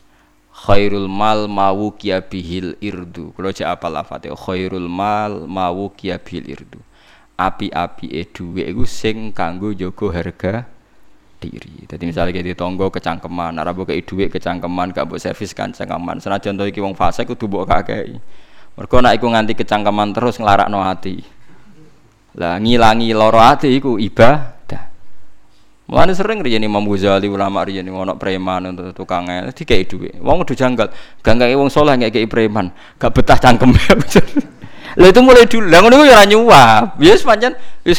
khairul mal mawu bihil irdu kalau cek apa lafate khairul mal mawu bihil irdu api-api e duwe sing kanggo jaga harga diri. Jadi misalnya kita tonggo kecangkeman, mbok kei dhuwit kecangkeman, gak mbok servis kan cangkeman. Senajan to iki wong fase kudu mbok kakei. Mergo nek iku nganti kecangkeman terus nglarakno ati. Lah ngilangi loro ati iku. Mulane sering riyen Imam Ghazali ulama riyen ono preman untuk tukang el dikei dhuwit. Wong udah janggal, ganggai wong saleh ngekeki preman, gak betah cangkem. Lah itu mulai dulu. Lah ngono ya ora nyuap. Ya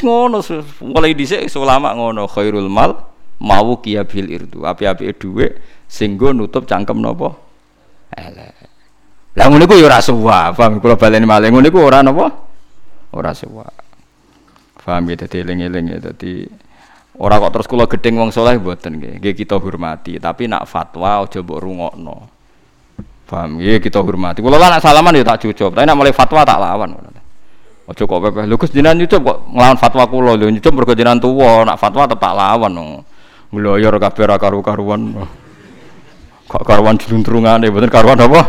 ngono mulai dhisik ulama ngono khairul mal mau kia bil irdu. Api-api dhuwit sing nutup cangkem napa? Elek. Lah ngono iku ya ora paham kula baleni malih ngono iku ora napa? Ora suwa. Paham ya ya dadi Ora kok terus kula gedeng wong soleh mboten nggih. Nggih kita hormati, tapi nak fatwa aja mbok rungokno. Paham nggih kita hormati. Kula nak salaman ya tak cucup, tapi nak mulai fatwa tak lawan. Aja kok pepeh. Lho Gus jenengan nyucup kok nglawan fatwa kula lho nyucup mergo jenengan tuwa, nak fatwa tetap lawan. Ngloyor kabeh ra karu-karuan. Kok karuan diluntrungane mboten karuan apa?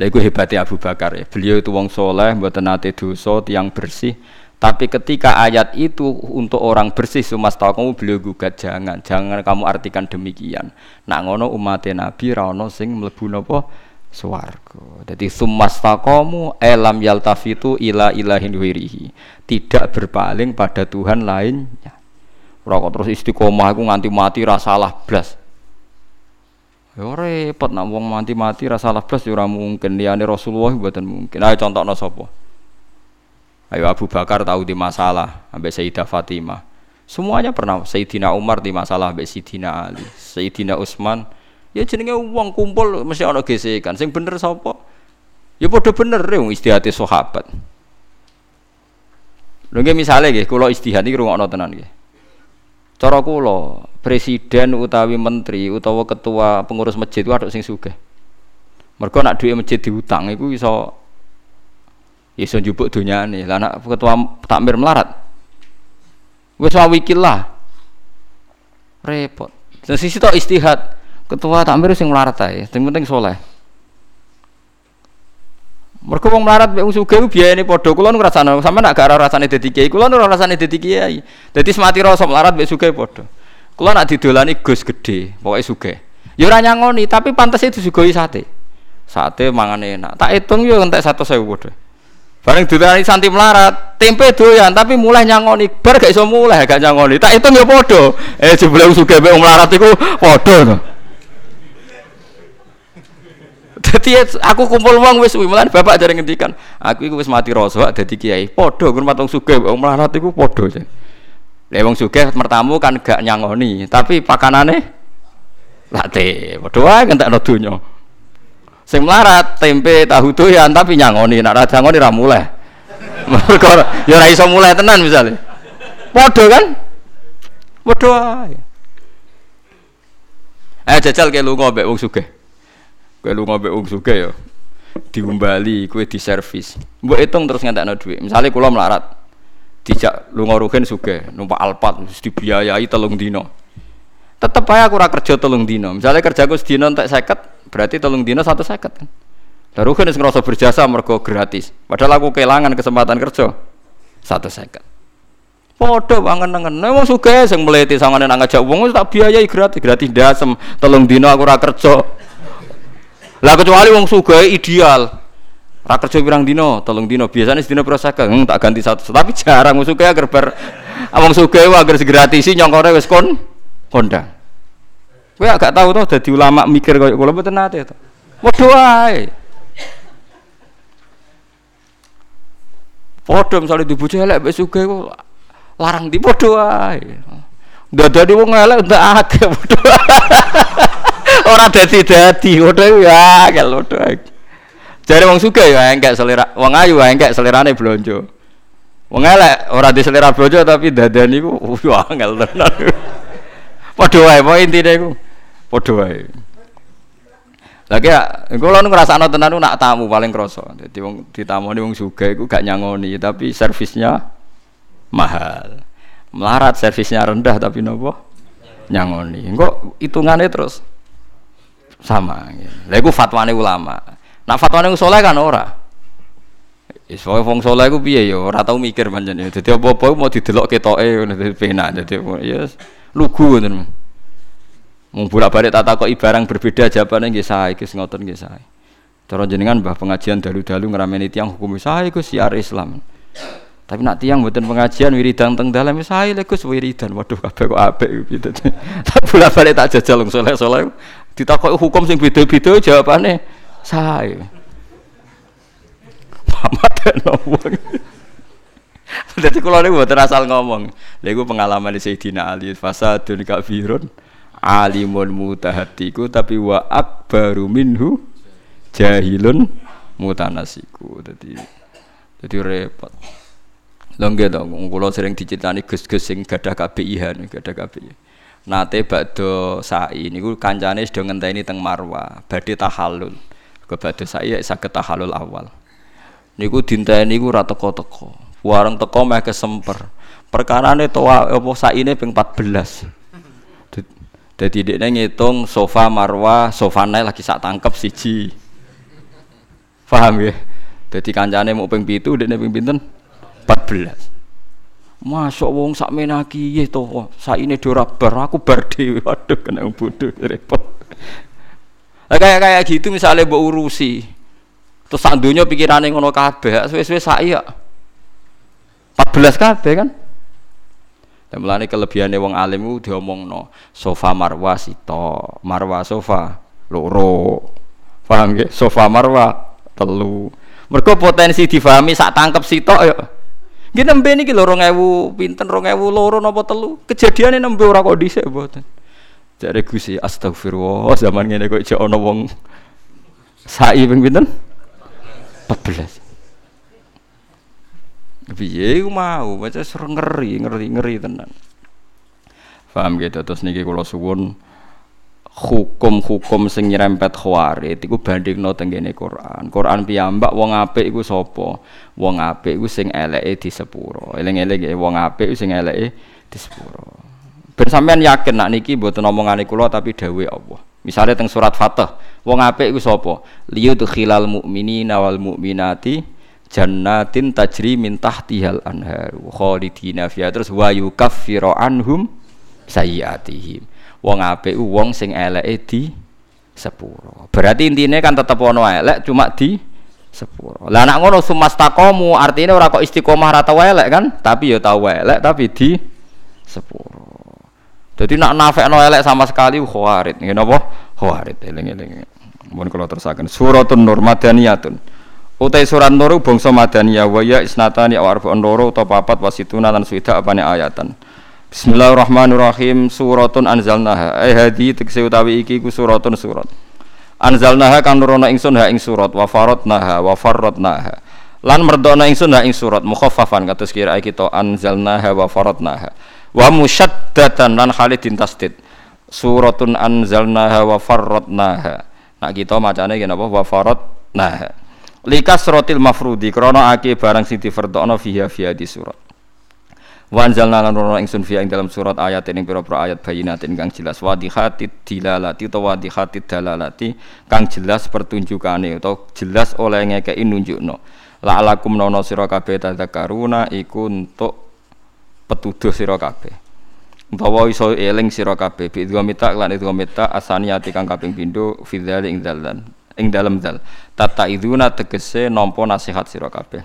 Lha iku hebatnya Abu Bakar ya. Beliau itu wong soleh, mboten nate dosa, tiang bersih tapi ketika ayat itu untuk orang bersih sumas tahu kamu beliau gugat jangan, jangan kamu artikan demikian. Nak ngono umat Nabi rano sing mlebu napa swarga. Jadi sumas kamu elam yaltafitu ila ilahin wirihi. Tidak berpaling pada Tuhan lainnya. Rokok terus istiqomah aku nganti mati rasalah blas. Ya repot nak wong mati-mati rasalah blas ya ora mungkin liyane Rasulullah mboten mungkin. Ayo contohno sapa? Ayo Abu Bakar tahu di masalah sampai Sayyidah Fatimah. Semuanya pernah Sayyidina Umar di masalah sampai Sayyidina Ali, Sayyidina Utsman. Ya jenenge uang kumpul mesti ana gesekan. Sing bener sapa? Ya padha bener ya istihati sahabat. Lho nggih misale nggih kula istihad iki rungokno tenan nggih. Cara kula presiden utawi menteri utawa ketua pengurus masjid ada sing sugih. Mergo nak duit masjid diutang iku iso iso njupuk dunyane lah anak ketua takmir melarat. Wis wikil lah. Repot. Dan sisi tok istihad. Ketua takmir sing melarat ae sing penting soleh. Mereka wong melarat mek sugih biayane padha. Kula nu ngrasakno sampe nak gak rasane dadi kiai kula nu rasane dadi kiai. Dadi semati rasa melarat mek sugih padha. Kula nak didolani Gus gede, pokoke sugih. Ya ora nyangoni, tapi pantes itu disuguhi sate. Sate mangan enak. Tak hitung yo entek 100.000 padha. Bareng didolani santi melarat, tempe doyan tapi mulai nyangoni, bar gak iso mulai gak nyangoni. Tak hitung yo padha. Eh jebule sugih mek melarat iku padha to. Dadi aku kumpul wong wis mulane bapak jare ngendikan, aku iku wis mati rasa dadi kiai. Padha ngurmat wong sugih wong melarat iku padha. Lah wong sugih mertamu kan gak nyangoni, tapi pakanane late. Padha wae kentekno donya. Sing melarat tempe tahu doyan tapi nyangoni, nek ra nyangoni ra mulai. Mergo ya ora iso mulai tenan misale. Padha kan? Padha. Eh jajal ke lunga mbek wong sugih. Kowe lunga mbek wong sugih ya. Diumbali kowe diservis. Mbok hitung terus ngentekno dhuwit. Misale kula melarat, dijak lunga rugen sugih numpak Alphard mesti dibiayai telung dino tetep aja aku ora kerja telung dino misalnya kerjaku sedino entek seket berarti telung dino satu seket kan? Rugen wis ngerasa berjasa mergo gratis. Padahal aku kehilangan kesempatan kerja satu seket. Podo banget nengen, emang suka sing meliti sama nang ngajak uang tak biayai gratis. Gratis dasem telung dino aku ora kerja. Lah kecuali wong suka ideal. Ra kerja pirang dino, tolong dino. Biasanya sedino pira saking, hmm, tak ganti satu. Tapi jarang musuke agar ber wong sugih agar segratisi nyongkore wis kon kondang. Kowe agak tahu tuh dadi ulama mikir koyo kula mboten nate to. Padha wae. Padha misale dibojo elek wis sugih kok larang di padha wae. Dadani wong elek ndak akeh padha. Ora dadi-dadi, padha ya, kalau padha. Jare wong sugih ya engkek selera, wong ayu ya engkek selerane blonjo. Wong elek ora di selera blonjo tapi dadan iku yo angel tenan. Padha wae poin intine iku. Padha wae. Lagi ya, kula nu ngrasakno tenan nak tamu paling krasa. Dadi wong ditamoni wong sugih iku gak nyangoni tapi servisnya mahal. Melarat servisnya rendah tapi nopo? Nyangoni. Engko hitungane terus sama. Lha iku fatwane ulama. Nak fatwane saleh kan ora. Wae wong saleh iku piye ya ora tau mikir pancen ya. Dadi apa-apa mau didelok ketoke ngono dadi penak dadi ya lugu ngoten. Mung bolak-balik tak takoki barang berbeda jawabane nggih sae Gus ngoten nggih sae. Cara jenengan mbah pengajian dalu-dalu ngerameni tiang hukum sae Gus siar Islam. Tapi nak tiang mboten pengajian wiridan teng dalam sae lek Gus wiridan. Waduh kabeh kok apik gitu. Tak bolak-balik tak jajal wong saleh-saleh ditakoki hukum sing beda-beda jawabane sae pamateno wong Jadi kalau ini buat asal ngomong, lagu pengalaman di Sayyidina Ali, fasadun kafirun, alimun mutahatiku, tapi wa akbaru minhu jahilun mutanasiku. Jadi, jadi repot. Longge dong, kalau sering diceritani gus-gus sing gadah KPIH nih, gadah KPIH. Nate bakdo sa'i niku kancane sedang ngenteni teng Marwa, badhe tahallul kepada saya sakit tahalul awal niku dinteni niku rata teko-teko warung teko meh kesemper. Perkara ini toa apa saine ping 14 jadi dia ngitung sofa marwah sofa naik lagi sak tangkep siji. Paham ya? Jadi kancane mau ping pitu dia ping pinten? 14 Masuk wong sak menaki ye to. Saine ora bar aku bar dhewe. Waduh kena bodoh repot. Nah, kayak kayak gitu misalnya mbok urusi. Terus sak donya pikirane ngono kabeh, suwe-suwe sak ya. 14 kabeh kan. Dan melani kelebihannya wong alim itu diomongno sofa marwa sito, marwa sofa loro. Paham gak? Sofa marwa telu. Mereka potensi difahami sak tangkep sito ya. Gini nembe ini lho 2000 pinten 2000 loro napa telu. Kejadiane nembe ora kok dhisik. Jare Gusti astagfirullah zaman ngene kok jek ana wong sai ping? 14. Piye iku mau, ser ngeri, ngeri, ngeri tenan. Paham gitu terus niki kula suwun hukum-hukum sing nyerempet khawarit iku bandingno teng kene Quran. Quran piyambak wong apik iku sapa? Wong apik iku sing eleke di sepuro. Eling-eling wong apik sing eleke di sepuro. Ben sampean yakin nak niki mboten omongane kula tapi dawuh Allah. Misalnya teng surat Fatah, wong apik iku sapa? Liyudkhilal mu'minina wal mu'minati jannatin tajri min tahtihal anhar khalidina fiha terus wa yukaffiru anhum sayyiatihim. Wong apik wong sing eleke di sepuro. Berarti intinya kan tetep ono elek cuma di sepuro. Lah nak ngono sumastakomu artinya ora kok istiqomah ra tau elek kan, tapi ya tau elek tapi di sepuro. Jadi nak nafekno elek sama sekali khawarit. Nggih napa? Khawarit eling-eling. Mun kula terusaken suratun nur madaniyatun. Utai surat nur bangsa madaniyah wa ya isnatani aw arba'un loro utawa papat wasituna lan swida apane ayatan. Bismillahirrahmanirrahim suratun anzalnaha eh hadi tekse utawi iki ku suratun surat Anzalnaha kang nurono ingsun ha ing surat wa faradnaha wa lan merdona ingsun ha ing surat mukhaffafan kados kira kita anzalnaha wa faradnaha wa musyaddatan lan khalidin tasdid. Suratun anzalnaha wa farradnaha nak kita macane yen apa wa faradnaha likas rotil mafrudi krana ake barang sing difardokno fiha fiha di surat. Wa anzalna lan rono ingsun fi ing dalam surat ayat ing pira-pira ayat bayinatin kang jelas. Wadihati dilalati utawa wadihati dalalati kang jelas pertunjukane utawa jelas oleh ngekeki nunjukno. La'alakum nono sira kabeh tadzakaruna iku untuk petuduh sira kabeh. Utawa iso eling sira kabeh bi mita lan mita asaniyati kang kaping pindho fi ing dalan ing dalem dal. Tata iduna tegese nampa nasihat sira kabeh.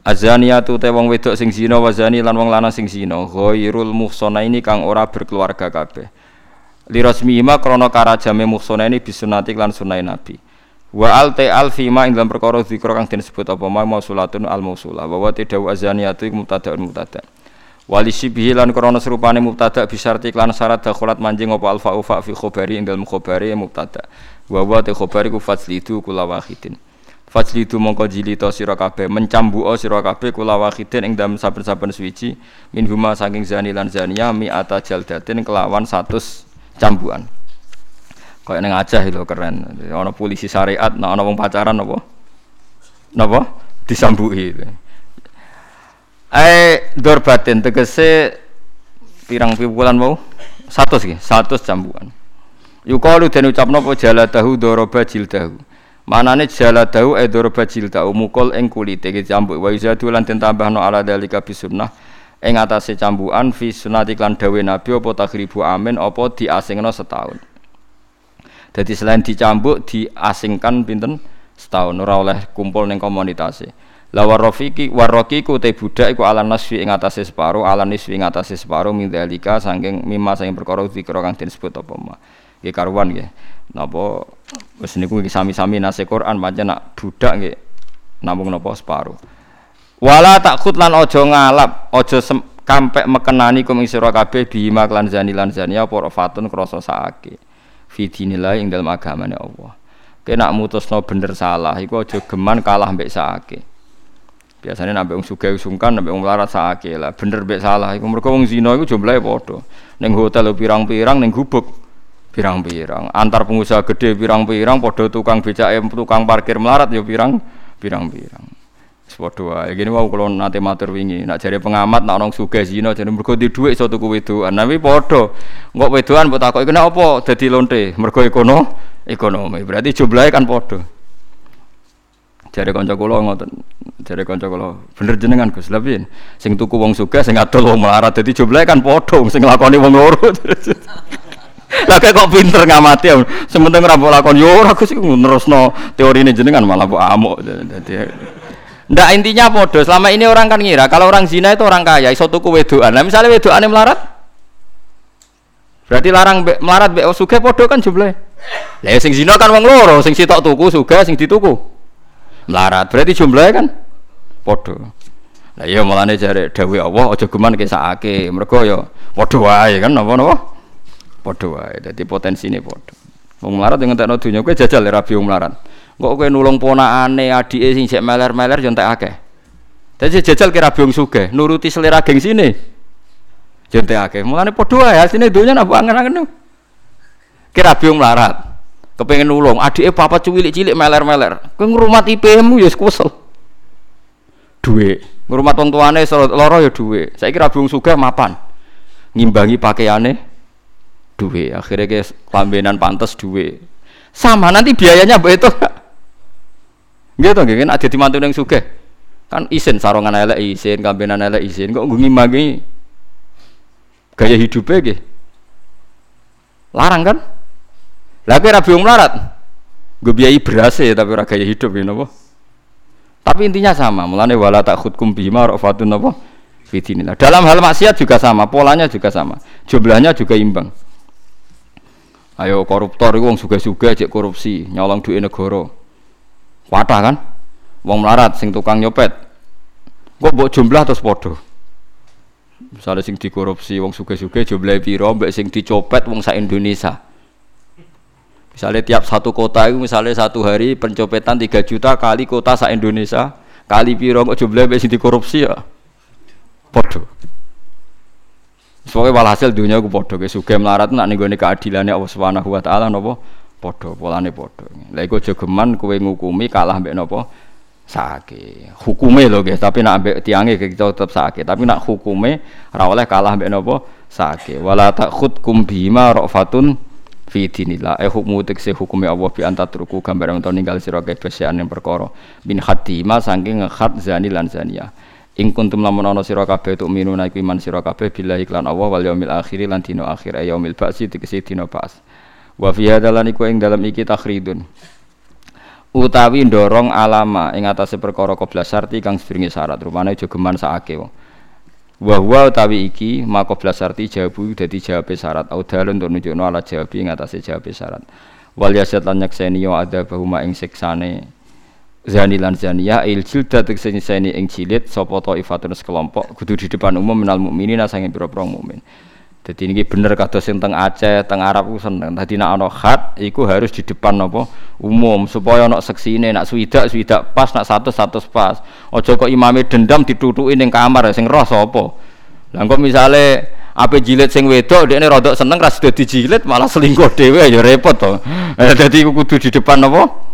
Azaniyatu te wong wedok sing zina wa zani lan wong lanang sing zina ghairul ini kang ora berkeluarga kabeh. Lirasmihima krana karajame ini bisunati lan sunai Nabi. Wa al te al fima ing dalam perkara zikra kang disebut apa ma mausulatun al mausulah wa wa tadau azaniyatu iku mubtada'un mubtada. Wali sibihi lan krana serupane mubtada bisarti lan syarat dakhulat manjing apa al fa'u fa fi khabari ing dalam khabari mubtada. Wa wa te khabari ku faslidu kula wahidin. Fajlidu mongko jilito sira kabeh mencambuka sira kabeh kula wahidin ing dalem saben-saben suwiji min huma saking zani lan zania mi ata jaldatin kelawan 100 cambukan. Kaya ning Aceh itu keren. Ana polisi syariat, nah ana wong pacaran apa? Napa? Disambuki. Eh dorbatin tegese pirang piwulan mau? Satu sih, satu cambukan. Yukalu dan ucapno apa jaladahu doroba jildahu Manane jaladahu edorba jildahu mukul ing kulite iki cambuk wa izadu lan den tambahno ala dalika bisunnah ing atase cambukan fi sunnati lan dawe nabi apa takhribu amin apa diasingno setahun. Jadi selain dicambuk diasingkan pinten setahun ora oleh kumpul ning komunitas. La warrafiki warraqiku te budak iku ala nasfi ing atase separo ala nisfi ing atase separo min dalika saking mimma saking perkara zikra kang disebut apa ma. Nggih karuan nggih. Napa wis niku sami-sami nase Quran pancen nak budak nggih namung napa separuh. Wala takut lan ojo ngalap, ojo kampek mekenani kum sira kabeh bima lan zani lan zani apa fatun krasa saake. Fi dinillah ing dalem agamane Allah. Kena mutusno bener salah iku aja geman kalah mbek saake. Biasanya nabi wong sugih sungkan nabi wong larat saake lah. Bener mbek salah. Iku mergo wong zina iku jumlahe padha. Ning hotel pirang-pirang ning gubuk pirang-pirang. Antar pengusaha gede pirang-pirang podo tukang becak tukang parkir melarat ya pirang pirang-pirang. Sepodo wae. Gini wow kalau nanti matur wingi. Nak jari pengamat nak orang suge zina jadi mergo di duit suatu ku wedoan tapi podo nggak wedoan buat aku iku apa jadi lonte. Mergo ekono ekonomi. Berarti jumlahnya kan podo jari kanca kula ngoten jari kanca kula bener jenengan Gus lebih sing tuku wong suge sing adol wong melarat jadi jumlahnya kan podo sing lakoni wong loro Lah kok pinter ngamati ya. Sementing ora mbok lakon yo ora Gus iku nerusno teorine jenengan malah mbok amuk. Dadi Ndak intinya podo. Selama ini orang kan ngira kalau orang zina itu orang kaya, iso tuku wedoan. Nah misalnya wedokane melarat, berarti larang be, melarat be suge podo kan jumlah. Lah sing zina kan wong loro, sing sitok tuku suge, sing dituku melarat. Berarti jumlahnya kan podo. Lah iya mulane jare dawuh Allah aja geman kesakake. Mergo ya padha wae kan napa-napa. Padha wae. Dadi potensine padha. Wong melarat yang ngentekno donya kowe jajal ya rabi wong melarat. Kok kowe nulung ponakane adike sing sik meler-meler yo entek akeh. Dadi jajal kira rabi wong sugih, nuruti selera geng sini. Yo entek akeh. Mulane padha wae asine donya nak angen-angen. Kira rabi wong melarat. Kepengen nulung, adike papa cilik-cilik meler-meler. Kowe ngrumat IP-mu ya kesel. Duwe. Ngrumat wong tuane loro ya duwe. Saiki rabi wong sugih mapan. Ngimbangi pakaiane duwe akhirnya ke lambenan pantas duwe sama nanti biayanya mbak itu gitu nggih kan ada di mantu yang suge kan isin sarongan elek isin kambenan elek isin kok ngimbangi gaya hidupnya gitu Larang kan? Lah kowe ra melarat. Gue biayai beras ya tapi ora gaya hidup ya napa? Tapi intinya sama, mulane wala takhudkum bima rafatun napa? Fidinillah. Dalam hal maksiat juga sama, polanya juga sama. Jumlahnya juga imbang. Ayo koruptor itu wong suga-suga cek korupsi, nyolong duit negara. Kuatah kan? Wong melarat sing tukang nyopet. Kok mbok jumlah terus padha. Misalnya sing dikorupsi wong suga-suga jumlah piro mbek sing dicopet wong sak Indonesia. Misalnya tiap satu kota itu misalnya satu hari pencopetan 3 juta kali kota sak Indonesia kali piro kok jumlah mbek sing dikorupsi ya. Padha. Soalnya walhasil dunia podo ke suge melarat nak nih keadilannya Allah Subhanahu Wa Taala nopo podo polane podo. Lha iku jogeman kue ngukumi kalah mbek nopo sakit. Hukume loh guys, tapi nak ambek tiange kita tetap sakit. Tapi nak hukume ora oleh kalah mbek nopo sakit. Wala takhudkum bima rafatun fi dinillah. Eh hukmu tekse hukume Allah bi antatruku gambar utawa ninggal sira kabeh yang perkara. Bin khatima saking ngekhat zani lan zaniyah. Ing kuntum lamun ana sira kabeh tu minuna iku iman sira kabeh billahi lan Allah wal yaumil akhir lan dina akhir ya yaumil ba'si tegese dina ba'as. Wa fi hadalan iku ing dalam iki takhridun. Utawi ndorong alama ing atase perkara qobla syarti kang sedurunge syarat rupane aja geman sakake wong. Wa huwa utawi iki maka qobla syarti jawabu dadi jawabe syarat au dalun untuk nunjukno ala jawabi ing atase jawabe syarat. Wal yasat lan nyakseni yo ada bahuma ing siksane zani lan zaniyah il jilda tegese nyeseni ing jilid sapa taifatun sekelompok kudu di depan umum minal mukminina sange pira-pira mukmin. Dadi ini bener kados sing teng Aceh, teng Arab ku seneng. Dadi nek ana khat iku harus di depan napa umum supaya ana seksine nek swidak swidak pas nek satu satu pas. Aja kok imame dendam ditutuki ning kamar sing roh sapa. Lah misale ape jilid sing wedok dekne rodok seneng ra dadi jilid malah selingkuh dhewe ya repot to. Dadi kudu di depan napa?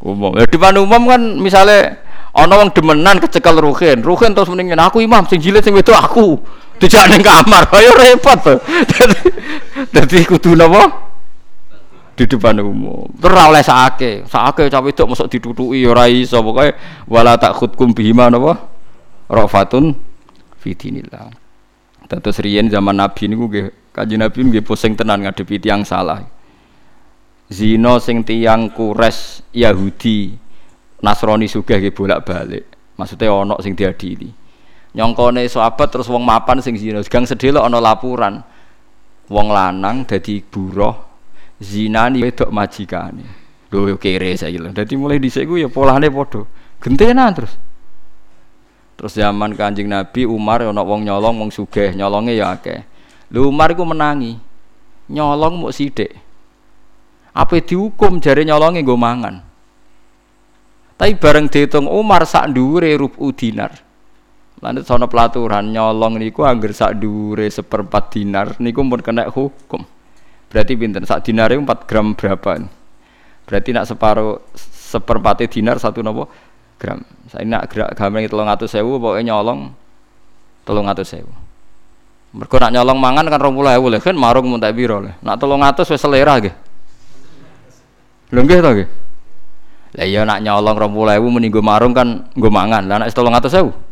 umum. Ya depan umum kan misalnya ana wong demenan kecekel ruhin, ruhin terus mendingin aku imam sing jilid sing wedok aku. Dijak ning kamar, ayo repot to. Dadi dadi kudu napa? di depan umum. Terus oleh sake, sake cawe wedok mosok ditutuki ora iso pokoke wala takhudkum bihima napa? Rafatun fi dinillah. Terus riyen zaman Nabi niku nggih Kanjeng Nabi nggih pusing tenan ngadepi tiyang salah zina sing tiyang kures Yahudi Nasrani sugih ge bolak-balik. Maksudnya ana sing diadili. Nyongkone sahabat terus wong mapan sing zina, gang sedelo ana laporan. Wong lanang dadi buruh zinani wedok majikane. Lho kere saiki lho. Dadi mulai dhisik ku ya polane padha. Gentenan terus. Terus zaman Kanjeng Nabi Umar ana wong nyolong wong sugih, nyolonge ya akeh. Lho Umar iku menangi. Nyolong muk sithik. Apa dihukum jari nyolongi gue mangan. Tapi bareng dihitung Umar sak dure rubu dinar. Lanjut sono pelaturan nyolong niku angger sak dure seperempat dinar niku pun kena hukum. Berarti pinter sak dinar itu 4 gram berapa? Berarti nak separuh seperempat dinar satu nopo gram. Saya nak gerak gambar tolong atus sewu pokoknya nyolong tolong atus sewu. Mereka nak nyolong mangan kan rompulai boleh kan marung muntah biro lah. Nak tolong atus wes selera gitu. Lho nggih to nggih. Lah iya nak nyolong 20.000 muni nggo marung kan nggo mangan. Lah nek 300.000.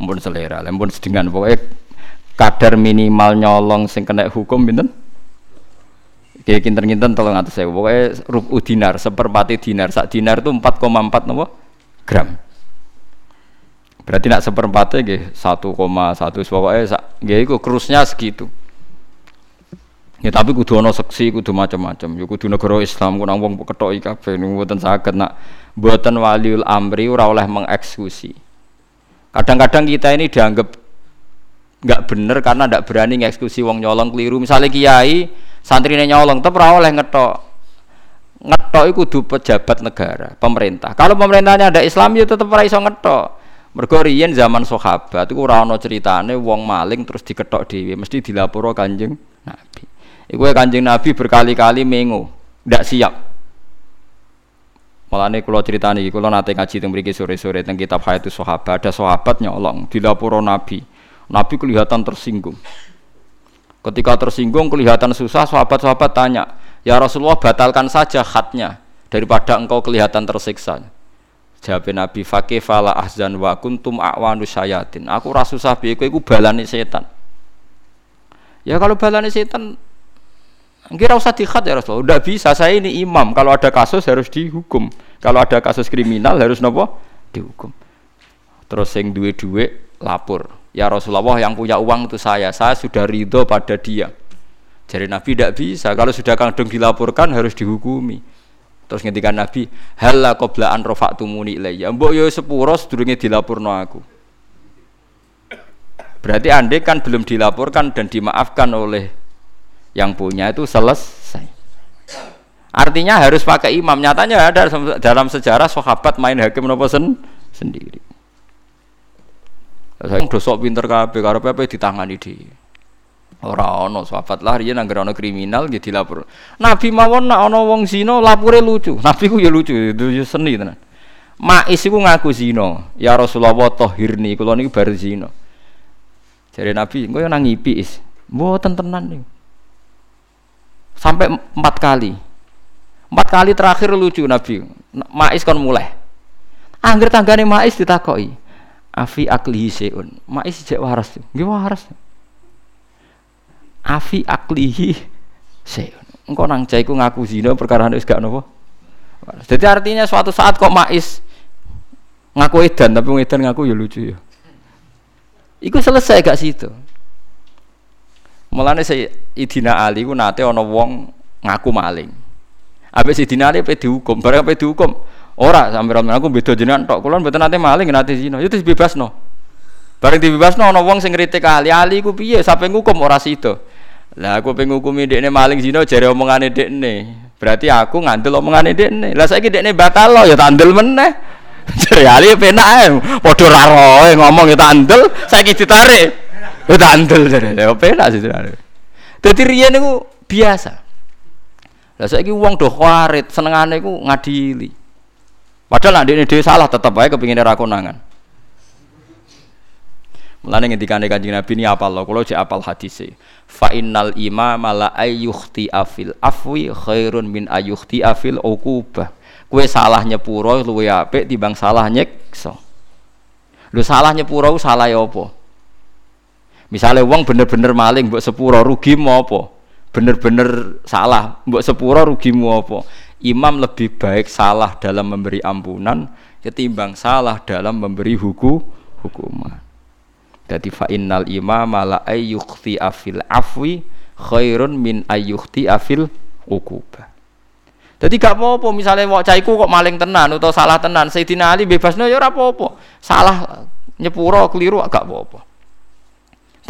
Mumpun selera, mumpun sedengan pokoke kadar minimal nyolong sing kena hukum pinten? Kayak kinten-kinten tolong atas saya, pokoknya rubu dinar, seperempat dinar, sak dinar itu 4,4 nopo gram. Berarti nak seperempatnya gih 1,1 pokoknya sak, gih itu kerusnya segitu. Ya tapi kudu ana seksi, kudu macam-macam. Ya kudu negara Islam ku nang wong ketoki kabeh niku mboten saged nak mboten waliul amri ora oleh mengeksekusi. Kadang-kadang kita ini dianggap nggak bener karena ndak berani ngeksekusi wong nyolong keliru. Misalnya kiai santrine nyolong ora oleh ngetok. Ngetok itu kudu pejabat negara, pemerintah. Kalau pemerintahnya ada Islam ya tetep ora iso ngetok. Zaman sahabat iku ora ceritane wong maling terus diketok dhewe, mesti dilaporo Kanjeng Nabi. Iku kanjeng Nabi berkali-kali mengu, tidak siap. Malah nih kalau cerita nih, kalau nanti ngaji tentang beriki sore-sore tentang kitab Hayatus Sahabat, ada sahabat nyolong di lapor Nabi. Nabi kelihatan tersinggung. Ketika tersinggung kelihatan susah, sahabat-sahabat tanya, ya Rasulullah batalkan saja khatnya daripada engkau kelihatan tersiksa. Jawab Nabi fakih fala ahzan wa kuntum a'wanu syayatin. Aku rasa susah balani setan. Ya kalau balane setan Kira usah dikhat ya Rasulullah. Udah bisa saya ini imam. Kalau ada kasus harus dihukum. Kalau ada kasus kriminal harus nopo dihukum. Terus yang duwe duwe lapor. Ya Rasulullah yang punya uang itu saya. Saya sudah ridho pada dia. Jadi Nabi tidak bisa. Kalau sudah kadung dilaporkan harus dihukumi. Terus ngendikan Nabi, "Halla qabla an rafa'tumuni ilayya." Mbok yo sepuro sedurunge dilapurno aku. Berarti andai kan belum dilaporkan dan dimaafkan oleh yang punya itu selesai. Artinya harus pakai imam. Nyatanya ada dalam sejarah sahabat main hakim nopo sen sendiri. Saya dosok pinter kabeh karo pepe ditangani di Ora ono sahabat lah riyen anggere ono kriminal nggih dilapor. Nabi mawon nak ono wong zina lapure lucu. Nabi ku ya lucu, itu ya seni tenan. Mais iku ngaku zina. Ya Rasulullah tohirni kula niku bar zina. Jadi Nabi, engko nang is. Mboten tenan niku sampai empat kali. Empat kali terakhir lucu Nabi. Mais kon mulai. Angger tanggane Mais ditakoi Afi aklihi seun Mais jek waras. Nggih waras. Afi aklihi seun engkau nang caiku ngaku zina perkara wis gak nopo. Jadi artinya suatu saat kok Mais ngaku edan tapi edan ngaku ya lucu ya. Iku selesai gak situ. Mulane Sayyidina Ali ku nate ana wong ngaku maling. Habis Sayyidina Ali pe dihukum, bareng pe dihukum. Ora sampe aku beda jenengan tok kula mboten nate maling nate zina. Ya dibebasno. Bareng dibebasno ana wong sing ngritik Ali, Ali ku piye sampe ngukum ora sida. Lah aku pengen ngukumi dekne maling zina jare omongane dekne. Berarti aku ngandel omongane dekne. Lah saiki dekne batal lo ya tandel meneh. Jare Ali penak ae. Padha ra ngomong ya tandel, saiki ditarik. Yo tak andel jare. Ya penak sih. Dadi riyen niku biasa. Lah saiki wong do kharit, senengane iku ngadili. Padahal nek dhewe salah tetep ae kepingine ra konangan. Mulane ngendikane Kanjeng Nabi ini apal lho, kula cek apal hadise. Fa innal imama la ayyukhti afil afwi khairun min ayyukhti afil uqubah. Kue salah nyepuro luwe apik timbang salah nyekso. Lu salah nyepuro salah ya apa? Misalnya uang bener-bener maling buat sepuro rugi mau apa? Bener-bener salah buat sepuro rugi mau apa? Imam lebih baik salah dalam memberi ampunan ketimbang salah dalam memberi hukum hukuman. Jadi fa imam la ayyukhti afil afwi khairun min ayyukhti afil ukubah. Jadi gak apa-apa misalnya wak caiku kok maling tenan atau salah tenan Sayyidina Ali bebasnya ya apa-apa. Salah nyepuro keliru gak apa-apa.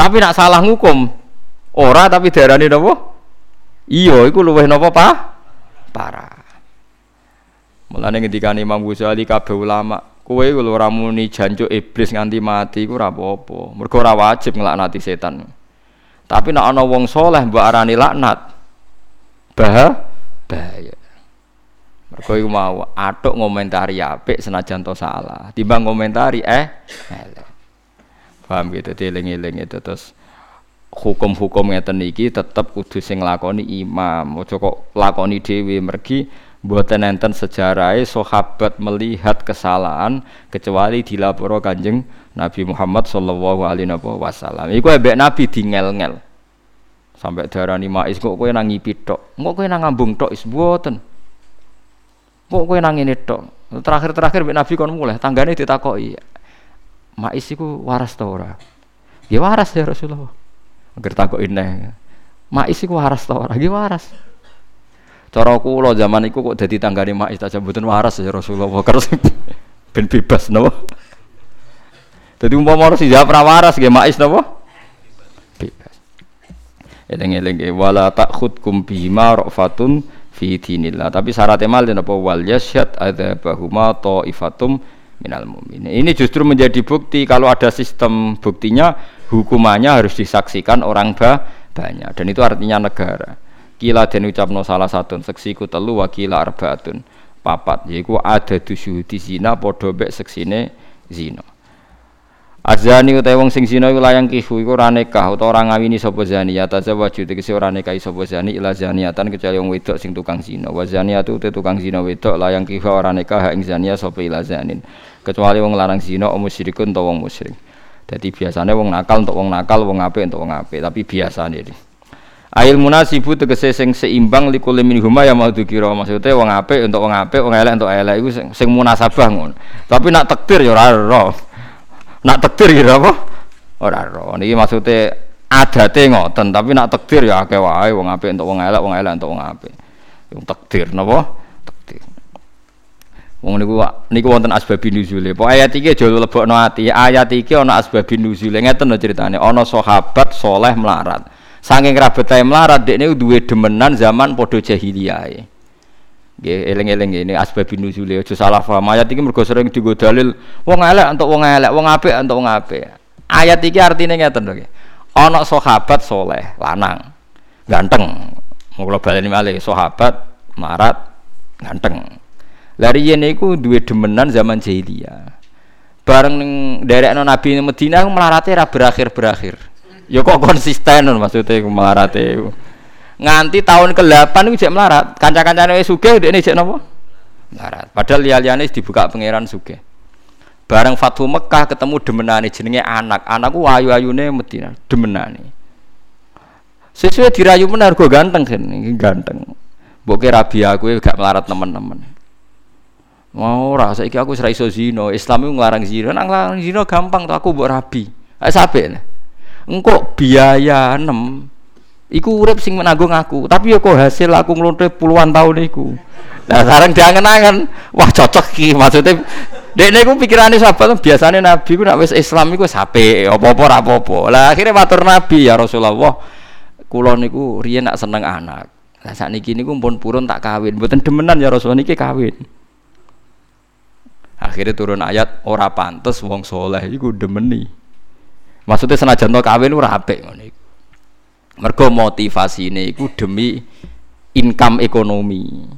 Tapi nak salah ngukum ora tapi darani napa? Iya, iku luweh napa pa? Parah. Mulane ketika Imam Ghazali kabeh ulama, kowe lho ora muni jancuk iblis nganti mati iku ora apa-apa. Mergo ora wajib nglaknati setan. Tapi nak ana wong soleh mbok arani laknat. Bah bahaya. Mergo iku mau atuk ngomentari apik senajan to salah, timbang ngomentari eh elek paham gitu dieling-eling itu terus hukum-hukum ngeten iki tetep kudu sing lakoni imam. Ojo kok lakoni dewi mergi buatan enten sejarahnya sahabat melihat kesalahan kecuali dilaporo kanjeng Nabi Muhammad Shallallahu Alaihi Wasallam. Iku ebek Nabi ngel sampai darah mais kok kue nangi pitok, kok kue nang ngambung tok is? Buatan, kok kue nang ini tok. Terakhir terakhir Nabi kon mulai tanggane ditakoki Mais iku waras ta ora? Ya waras ya Rasulullah. Agar takok ineh. Mais iku waras ta ora? Ya waras. Cara kula zaman iku kok dadi tanggane mais tak mboten waras ya Rasulullah. Kerus ben bebas napa? Dadi umpama harus dijawab ra waras nggih mais napa? Bebas. Eling-eling wala takhudkum bima rafatun fi dinillah. Tapi syaratnya mal napa wal yasyad adzabahuma taifatum minal mu'min. Ini justru menjadi bukti kalau ada sistem buktinya hukumannya harus disaksikan orang bah banyak dan itu artinya negara. Kila dan ucapno salah satu seksi ku telu wakila arbaatun papat yaiku ada tujuh di zina podo bek seksine zina. Azani utai wong sing zina iku layang kihu iku ora nikah utawa ora ngawini sapa zani ya tazawwaju tegese ora nikah sapa zani ila zaniatan kecuali wong wedok sing tukang zina. Wa zaniatu te tukang zina wedok layang kihu ora nikah ing zania sapa ila zanin kecuali wong larang zina o musyrikun utawa wong musyrik Jadi biasanya wong nakal untuk wong nakal, wong apik untuk wong apik, tapi biasa nih. Ail munasibu tegese sing seimbang likul min huma ya mau dikira maksudnya wong apik untuk wong apik, wong elek untuk elek iku sing, munasabah ngono. Tapi nak takdir ya ora ora. Nak takdir ya apa? Ora ora. Niki maksudnya adate ngoten, tapi nak takdir ya akeh wae wong apik untuk wong elek, wong elek untuk wong apik. Yung takdir napa? Wong niku niku wonten asbabin nuzule. Pokoke ayat iki aja lebokno ati. Ayat iki ana asbabin nuzule. Ngeten lho critane. Ana sahabat soleh melarat. Saking rabetae melarat dekne duwe demenan zaman padha jahiliyah. Nggih, eling-eling ini asbabun nuzule aja salah paham. Ayat iki mergo sering digo dalil wong elek untuk wong elek, wong apik untuk wong apik. Ayat iki artine ngeten lho. Ana sahabat soleh, lanang, ganteng. Mau kula baleni malih, sahabat marat ganteng. Lari yen iku duwe demenan zaman jahiliyah. Bareng derekno Nabi Medina melarate ra berakhir-berakhir. Ya kok konsisten maksudnya melarate Nganti tahun ke-8 iku jek melarat. Kanca-kancane wis sugih ndekne jek napa? Melarat. Padahal liya-liyane dibuka pangeran sugih. Bareng Fathu Mekah ketemu demenane jenenge anak. Anakku ayu-ayune Medina, demenane. Sesuai dirayu benar gue ganteng kan, ganteng. Mbok rabi aku gak melarat teman-teman. Mau ora saiki aku serai iso zina, Islam itu nglarang zina, nang nglarang zina gampang tuh aku mbok rabi. Ayo sampe engkau biaya enam iku urip sing menanggung aku tapi ya kok hasil aku ngelonte puluhan tahun iku nah sekarang diangen-angen wah cocok ki maksudnya Dek niku pikirane sahabat biasanya Nabi ku nak wis Islam iku sape apa-apa ora apa-apa. Lah akhirnya matur Nabi ya Rasulullah kula niku riyen nak seneng anak. Lah sakniki niku pun purun tak kawin. Mboten demenan ya Rasulullah niki kawin. Akhirnya turun ayat ora pantes wong soleh iku demeni. Maksudnya senajan to kawin ora apik ngono iku. Mergo motivasine iku demi income ekonomi.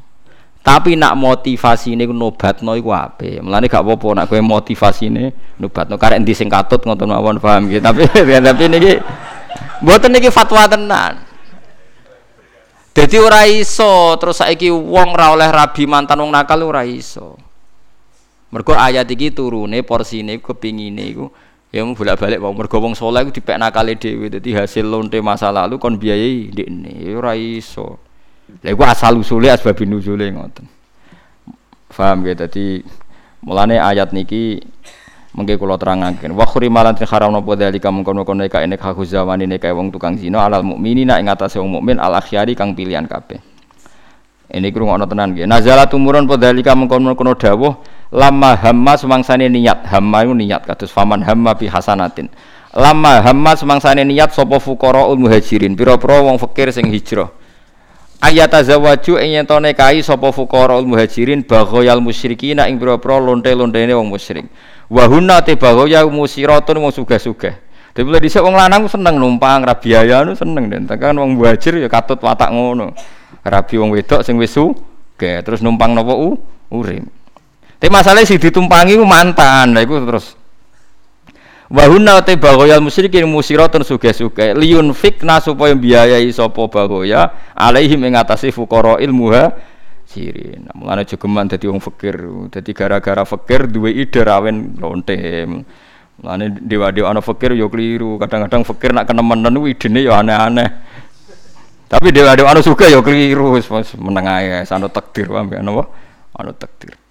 Tapi nak motivasine ku nobatno iku apik. Mulane gak apa-apa nak kowe motivasine nobatno karek endi sing katut ngoten mawon paham gitu. Tapi tapi niki mboten niki fatwa tenan. Jadi ora iso terus saiki wong ora oleh rabi mantan wong nakal ora iso. Mergo ayat iki turune porsine kepingine iku ya mau bolak balik mau mergo wong soleh itu dipek nakale dhewe dadi hasil lonte masa lalu kon biayai ndekne ya ora iso. Lha iku asal usule asbab nuzule ngoten. Paham ya dadi mulane ayat niki mengke kula terangaken wa khurimalan haram napa dalika mengkono-kono nek enek haku zamane nek wong tukang zina alal mukminina ing atase wong mukmin al akhyari kang pilihan kabeh. Ini krungono tenan nggih. Nazala tumurun padhalika mengkono-kono dawuh lama hamma semangsane niat. Hamma itu niat kados faman hamma bi hasanatin. Lama hamma semangsane niat sapa fuqaraul muhajirin? Pira-pira wong fakir sing hijrah. Ayat azawaju ing yen tone kai sapa fuqaraul muhajirin? Baghoyal musyrikin ing pira-pira lonte-lontene wong musyrik. Wa hunna te baghoya musiratun wong sugih-sugih Dadi dhisik wong lanang seneng numpang ra biaya nu seneng den. Tekan wong muhajir ya katut watak ngono. Rabi wong wedok sing wis terus numpang napa u urip. Tapi masalahnya si ditumpangi ku mantan, lah iku terus. Wahuna te bagoyal musyrikin musiratun suge-suge liun fikna supaya biayai sapa bagoya alaihi ing atase fuqara ilmuha sirin. Nah, mulane jogeman dadi wong fakir. Dadi gara-gara fakir duwe ide rawen lonte. Mulane dewa-dewa ana fakir yo keliru. Kadang-kadang fakir nak kenemenen idene yo aneh-aneh. Tapi dewa-dewa ana suka yo keliru, meneng ae, sano takdir wae ana apa? Ana takdir.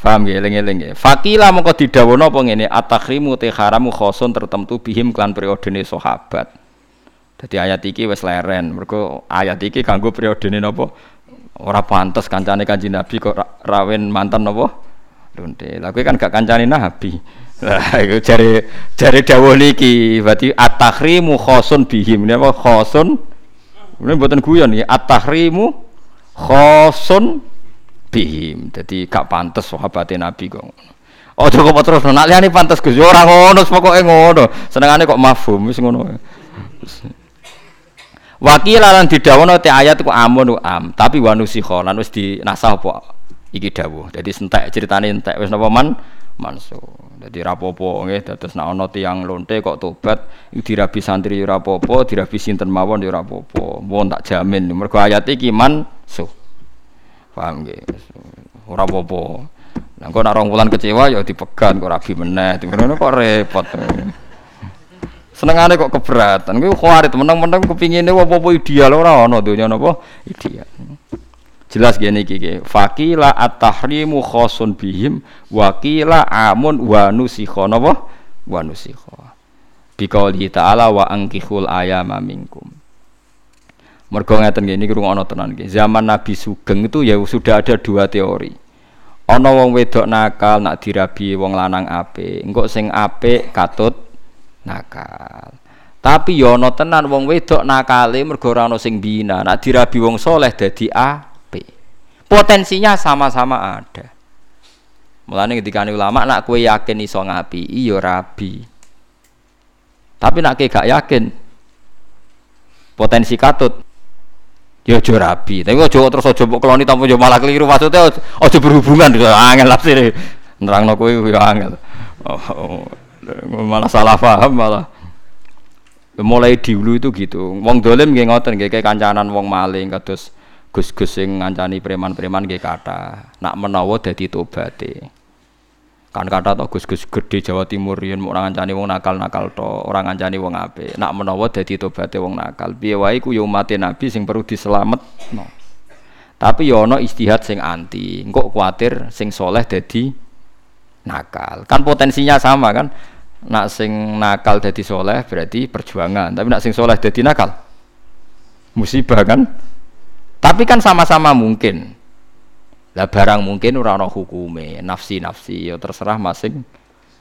Faham ya, eling-eling. Fakila mongko didawono apa ngene, atakhrimu te haramu khosun tertentu bihim klan periodene sahabat. Dadi ayat iki wis leren, mergo ayat iki kanggo periodene napa? Ora pantes kancane Kanjeng Nabi kok rawen mantan napa? Lonte. Lah kan gak kancane Nabi. Lah iku jare jare dawuh niki, berarti khosun bihim. Napa khosun? Ini buatan guyon ya, at-tahrimu khosun bihim. Jadi gak pantas sahabat Nabi kok. Oh cukup terus nak liyane pantas Gus ora ngono pokoke ngono. Senengane kok mafhum wis ngono. Wakil lan didawono te ayat ku amun am, tapi wanusikha lan wis dinasah apa iki dawuh. Dadi sentek ceritane entek wis napa man manso. Dadi rapopo nggih dados nek ana tiyang lonte kok tobat dirabi santri ora apa-apa, dirabi sinten mawon ya ora apa-apa. Tak jamin mergo ayat iki mansuh. Paham nggih? Ora apa-apa. Nak rong bulan kecewa ya dipegang kok rabi meneh, ngono kok repot. Senengane kok keberatan. Kuwi khawarit meneng-meneng kepingine apa-apa ideal ora ana donya napa ideal. Jelas gini iki. Fakila at-tahrimu khosun bihim wakila amun wa nusikha napa? Wa nusikha. Biqauli ta'ala wa angkihul ayama minkum. Mergo ngeten nggih niki rungokno tenan. Zaman Nabi Sugeng itu ya sudah ada dua teori. Ana wong wedok nakal nak dirabi wong lanang apik. Engko sing apik katut nakal. Tapi ya ana tenan wong wedok nakale mergo ora sing bina. Nak dirabi wong soleh dadi apik. Potensinya sama-sama ada. Mulane ketika ulama nak kue yakin iso ngapi iya rabi. Tapi nak gak yakin potensi katut ya aja rabi. Tapi aja terus aja mbok keloni tanpa yo malah keliru. Maksudnya aja berhubungan angel tafsir nerangno kowe yo angel. Oh, oh, malah salah paham malah. Mulai dulu itu gitu. Wong dolim nggih ngoten nggih kayak kancanan wong maling kados gus-gus sing ngancani preman-preman nggih kata nak menawa dadi tobaté kan kata to gus-gus gede Jawa Timur yen ora ngancani wong nakal-nakal to, ora ngancani wong apik. Nak menawa dadi tobaté wong nakal, wae ku ya umat Nabi sing perlu diselametno. Tapi ya ana istihad sing anti. Engko kuatir sing soleh dadi nakal. Kan potensinya sama kan? Nak sing nakal dadi soleh berarti perjuangan, tapi nak sing soleh dadi nakal musibah kan? Tapi kan sama-sama mungkin. Lah barang mungkin ora ana hukume, nafsi-nafsi ya terserah masing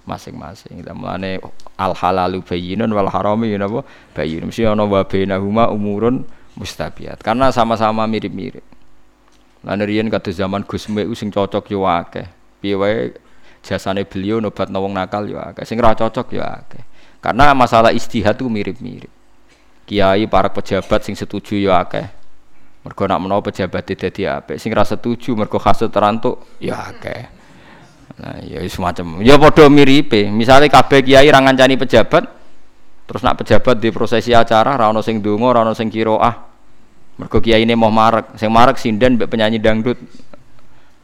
masing-masing. Lah mulane al halalu bayyinun wal harami ya napa bayyinun. Mesti ana wa bainahuma umurun mustabiat. Karena sama-sama mirip-mirip. Lan riyen kata zaman Gus Mek sing cocok yo akeh. Piye wae jasane beliau nobat wong nakal yo akeh. Sing ora cocok yo akeh. Karena masalah istihad itu mirip-mirip. Kiai para pejabat sing setuju yo akeh mergo nak menawa pejabat dadi apik. Sing ra setuju mergo kasut terantuk ya akeh. Nah ya semacam ya padha miripe. Misale kabeh kiai ra ngancani pejabat terus nak pejabat di prosesi acara ra ono sing donga ra ono sing kiroah. Mergo kiai ini mau marek. Sing marek sinden mbek penyanyi dangdut.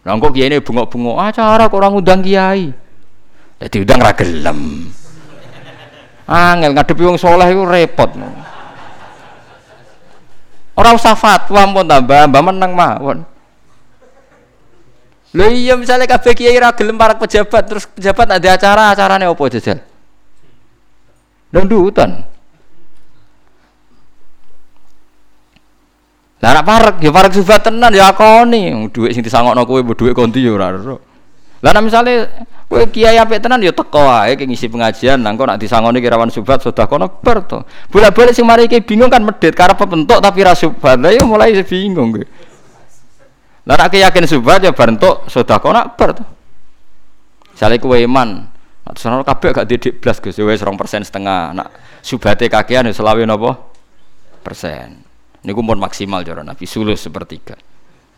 Lah kok kiai ini bengok-bengok acara kok orang ngundang kiai. Jadi udang ra gelem. Angel ngadepi wong soleh iku repot. Orang usah fatwa pun tambah, mbak menang mawon. Lho iya misalnya kabeh kiai ra gelem para pejabat terus pejabat ada acara, acarane opo jajal? Dangdutan. Lah nek parek ya parek subat tenan ya akoni, dhuwit sing disangokno kowe dhuwit konti ya ora ero. Lah misale kowe kiai apik tenan ya teko wae ki ngisi pengajian nang kok nek disangoni kirawan subat sudah kono ber to. Bolak-balik sing mari ki bingung kan medhit karep bentuk tapi ra subat. Lah ya mulai bingung kowe. Lah nek yakin subat ya bar entuk sudah kono ber to. Misale kowe iman, Sono kabeh gak didik blas Gus, wis 2% setengah. Nak subate kakean ya selawe napa? persen. Niku pun maksimal cara Nabi sulus sepertiga.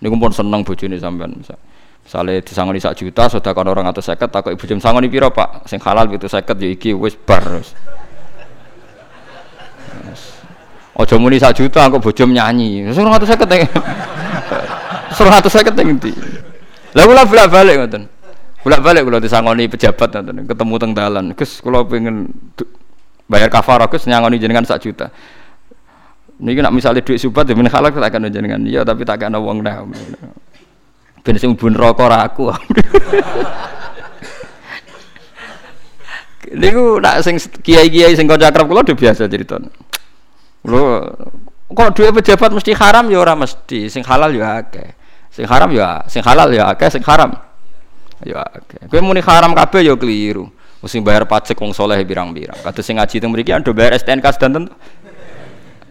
Niku pun seneng bojone sampean misal. Misale disangoni sak juta, sudah kono orang atau seket, takut ibu jam sangoni piro pak? Sing halal itu seket, ya iki wis bar. Ojo muni sak juta, aku bojom nyanyi. Orang atau seket yang, sing atau seket yang di. Lalu lah bolak balik ngoten. Bolak balik kalau disangoni pejabat ngoten, ketemu teng dalan. Gus, kalau pengen bayar kafarah, Gus nyangoni jenengan sak juta. Niki nak misalnya duit subat, ya halal tak akan jenengan. Iya, tapi tak akan uang dah ben sing mlebu neraka ora aku. Niku nak sing kiai-kiai sing kanca akrab kula biasa cerita. Lho kok duwe pejabat mesti haram ya ora mesti, sing halal ya akeh. Sing haram ya, sing halal ya akeh, sing haram ya akeh. Kowe muni haram kabeh ya keliru. Mesti bayar pajak wong soleh birang-birang. Kata sing ngaji teng mriki ando bayar STNK sedanten.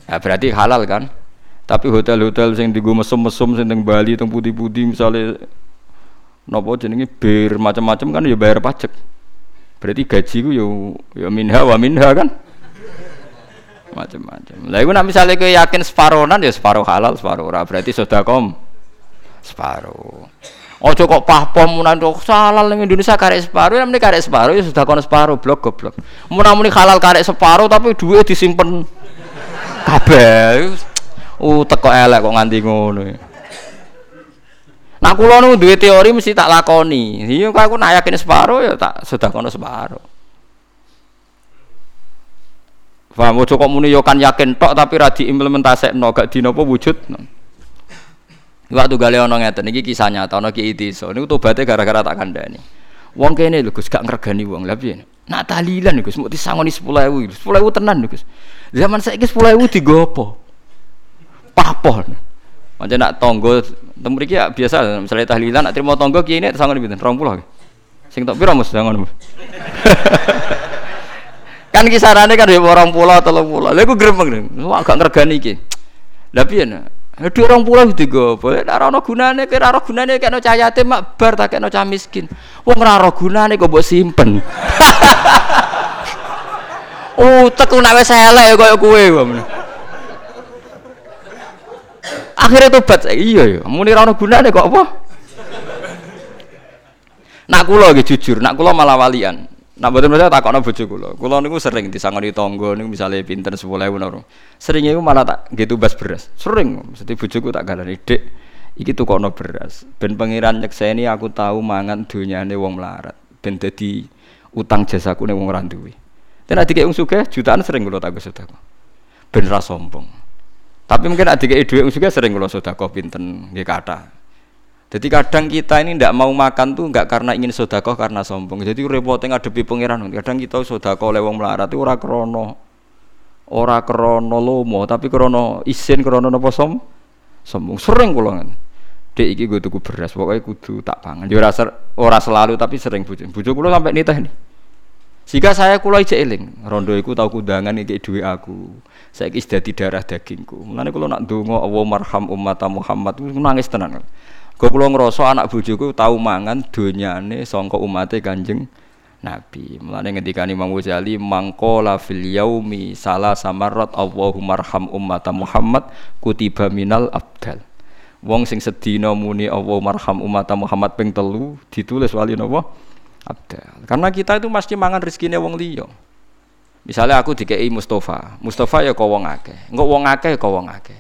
Ya berarti halal kan? Tapi hotel-hotel sing digo mesum-mesum sing teng Bali teng putih-putih misalnya nopo jenenge bir macam-macam kan ya bayar pajak. Berarti gaji ku ya ya minha wa minha kan. Macam-macam. Lah iku nek misale kowe yakin separonan ya separuh halal, separuh ora. Berarti kom separuh. Ojo kok pahpom munan kok salah ning Indonesia karek separuh, namanya karek separuh ya sudah kon separuh blok goblok. Mun halal karek separuh tapi duit disimpen kabeh. Uh teko elek kok nganti ngono. Nak kula nu duwe teori mesti tak lakoni. Iya kok aku nak yakin separo ya tak sudah kono separo. Paham ojo kok muni yo kan yakin tok tapi ra diimplementasekno gak dinopo wujud. Waktu gale ana ngeten iki kisah nyata ana Ki Itiso niku tobaté gara-gara tak kandhani. Wong kene lho Gus gak ngregani wong. Lah piye? Nak tahlilan Gus mau disangoni 10.000. 10.000 tenan Gus. Zaman saiki 10.000 digo apa? Papon. Macam nak tonggo, temu ya biasa, misalnya tahlilan, nak terima tonggo kiai ini sangat rong pulau. Sing tak piro mus mus. kan kisarannya kan ya orang pulau atau pulau. Lalu gue gremeng, wah agak ngergani ki. Tapi ya, Aduh orang pulau itu gue, boleh nara no gunane, kira nara gunane kayak no cahaya mak bar tak kayak no cah miskin. Wong nara gunane gue buat simpen. Oh, teku nawe selek kaya kowe. Akhirnya tobat iya ya, muni ra ono gunane kok apa? Nak kula nggih jujur, nak kula malah walian. Nak mboten percaya takokno bojo kula. Kula niku sering disangoni tangga niku misale pinter 10.000 naro. Sering iku malah tak nggih tumbas beras. Sering mesti bojoku tak galani, "Dik, iki tukono beras. Ben pangeran nyekseni aku tahu mangan donyane wong melarat. Ben dadi utang jasaku ning wong ora duwe." Dan adik wong jutaan sering kula tak sedekah. Ben ra sombong. Tapi mungkin adik duit juga sering kalau sodako pinten nggih kata. Jadi kadang kita ini tidak mau makan tuh nggak karena ingin sodako karena sombong. Jadi repot ngadepi pangeran. Kadang kita sodako lewong melarat itu ora krono ora krono lomo tapi krono isin krono nopo som sombong. Sering kulo kan. Dek iki gue tuku beras pokoknya kudu tak pangan. Ya ora, ora selalu tapi sering bujuk. Bujuk kulo sampai nitah nih. Jika saya kulo ijek eling, rondo iku tau kundangan iki duwe aku. Saya kis dadi darah dagingku. Mulane kulo nak donga Allah marham umat Muhammad nangis tenan. Kok kulo ngrasa anak bojoku tau mangan donyane sangka umate Kanjeng Nabi. Mulane ngendikane Imam Ghazali mangkola fil yaumi salah samarat Allahumma arham umat Muhammad kutiba minal abdal. Wong sing sedina muni Allahumma arham umat Muhammad ping telu ditulis wali napa? abdal. Karena kita itu mesti mangan rezekine wong liya. Misalnya aku dikei Mustafa, Mustafa ya kau wong akeh, enggak wong akeh ya kau wong akeh.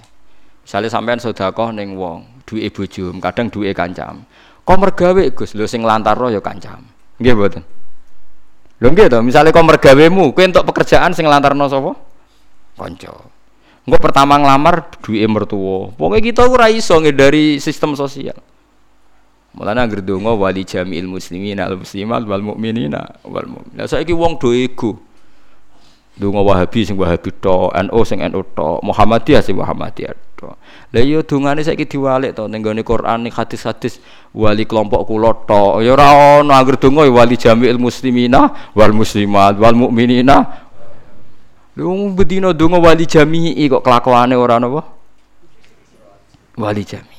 Misalnya sampean sedekah ning wong, duwe bojo, kadang duwe kancam. Kau mergawe Gus, lho sing lantaro ya kancam. Nggih mboten? Lho nggih to, misale kau mergawemu, kowe entuk pekerjaan sing lantarno sapa? Kanca. Engko pertama nglamar duwe mertua. Pokoke kita ora iso dari sistem sosial. Mulane anggere donga wali jami'il muslimin al muslimat wal mukminina wal mu'min. Lah saiki wong do ego. Donga Wahabi sing Wahabi to, NU sing NU to, Muhammadiyah sing Muhammadiyah to. Lah iya dongane saiki diwalik to ning gone Quran ning hadis-hadis wali kelompok kula to. Ya ora ono anggere donga ya wali jami'il muslimina wal muslimat wal mukminina. Lu bedino donga wali jami'i kok kelakuane ora napa? Wali jami'i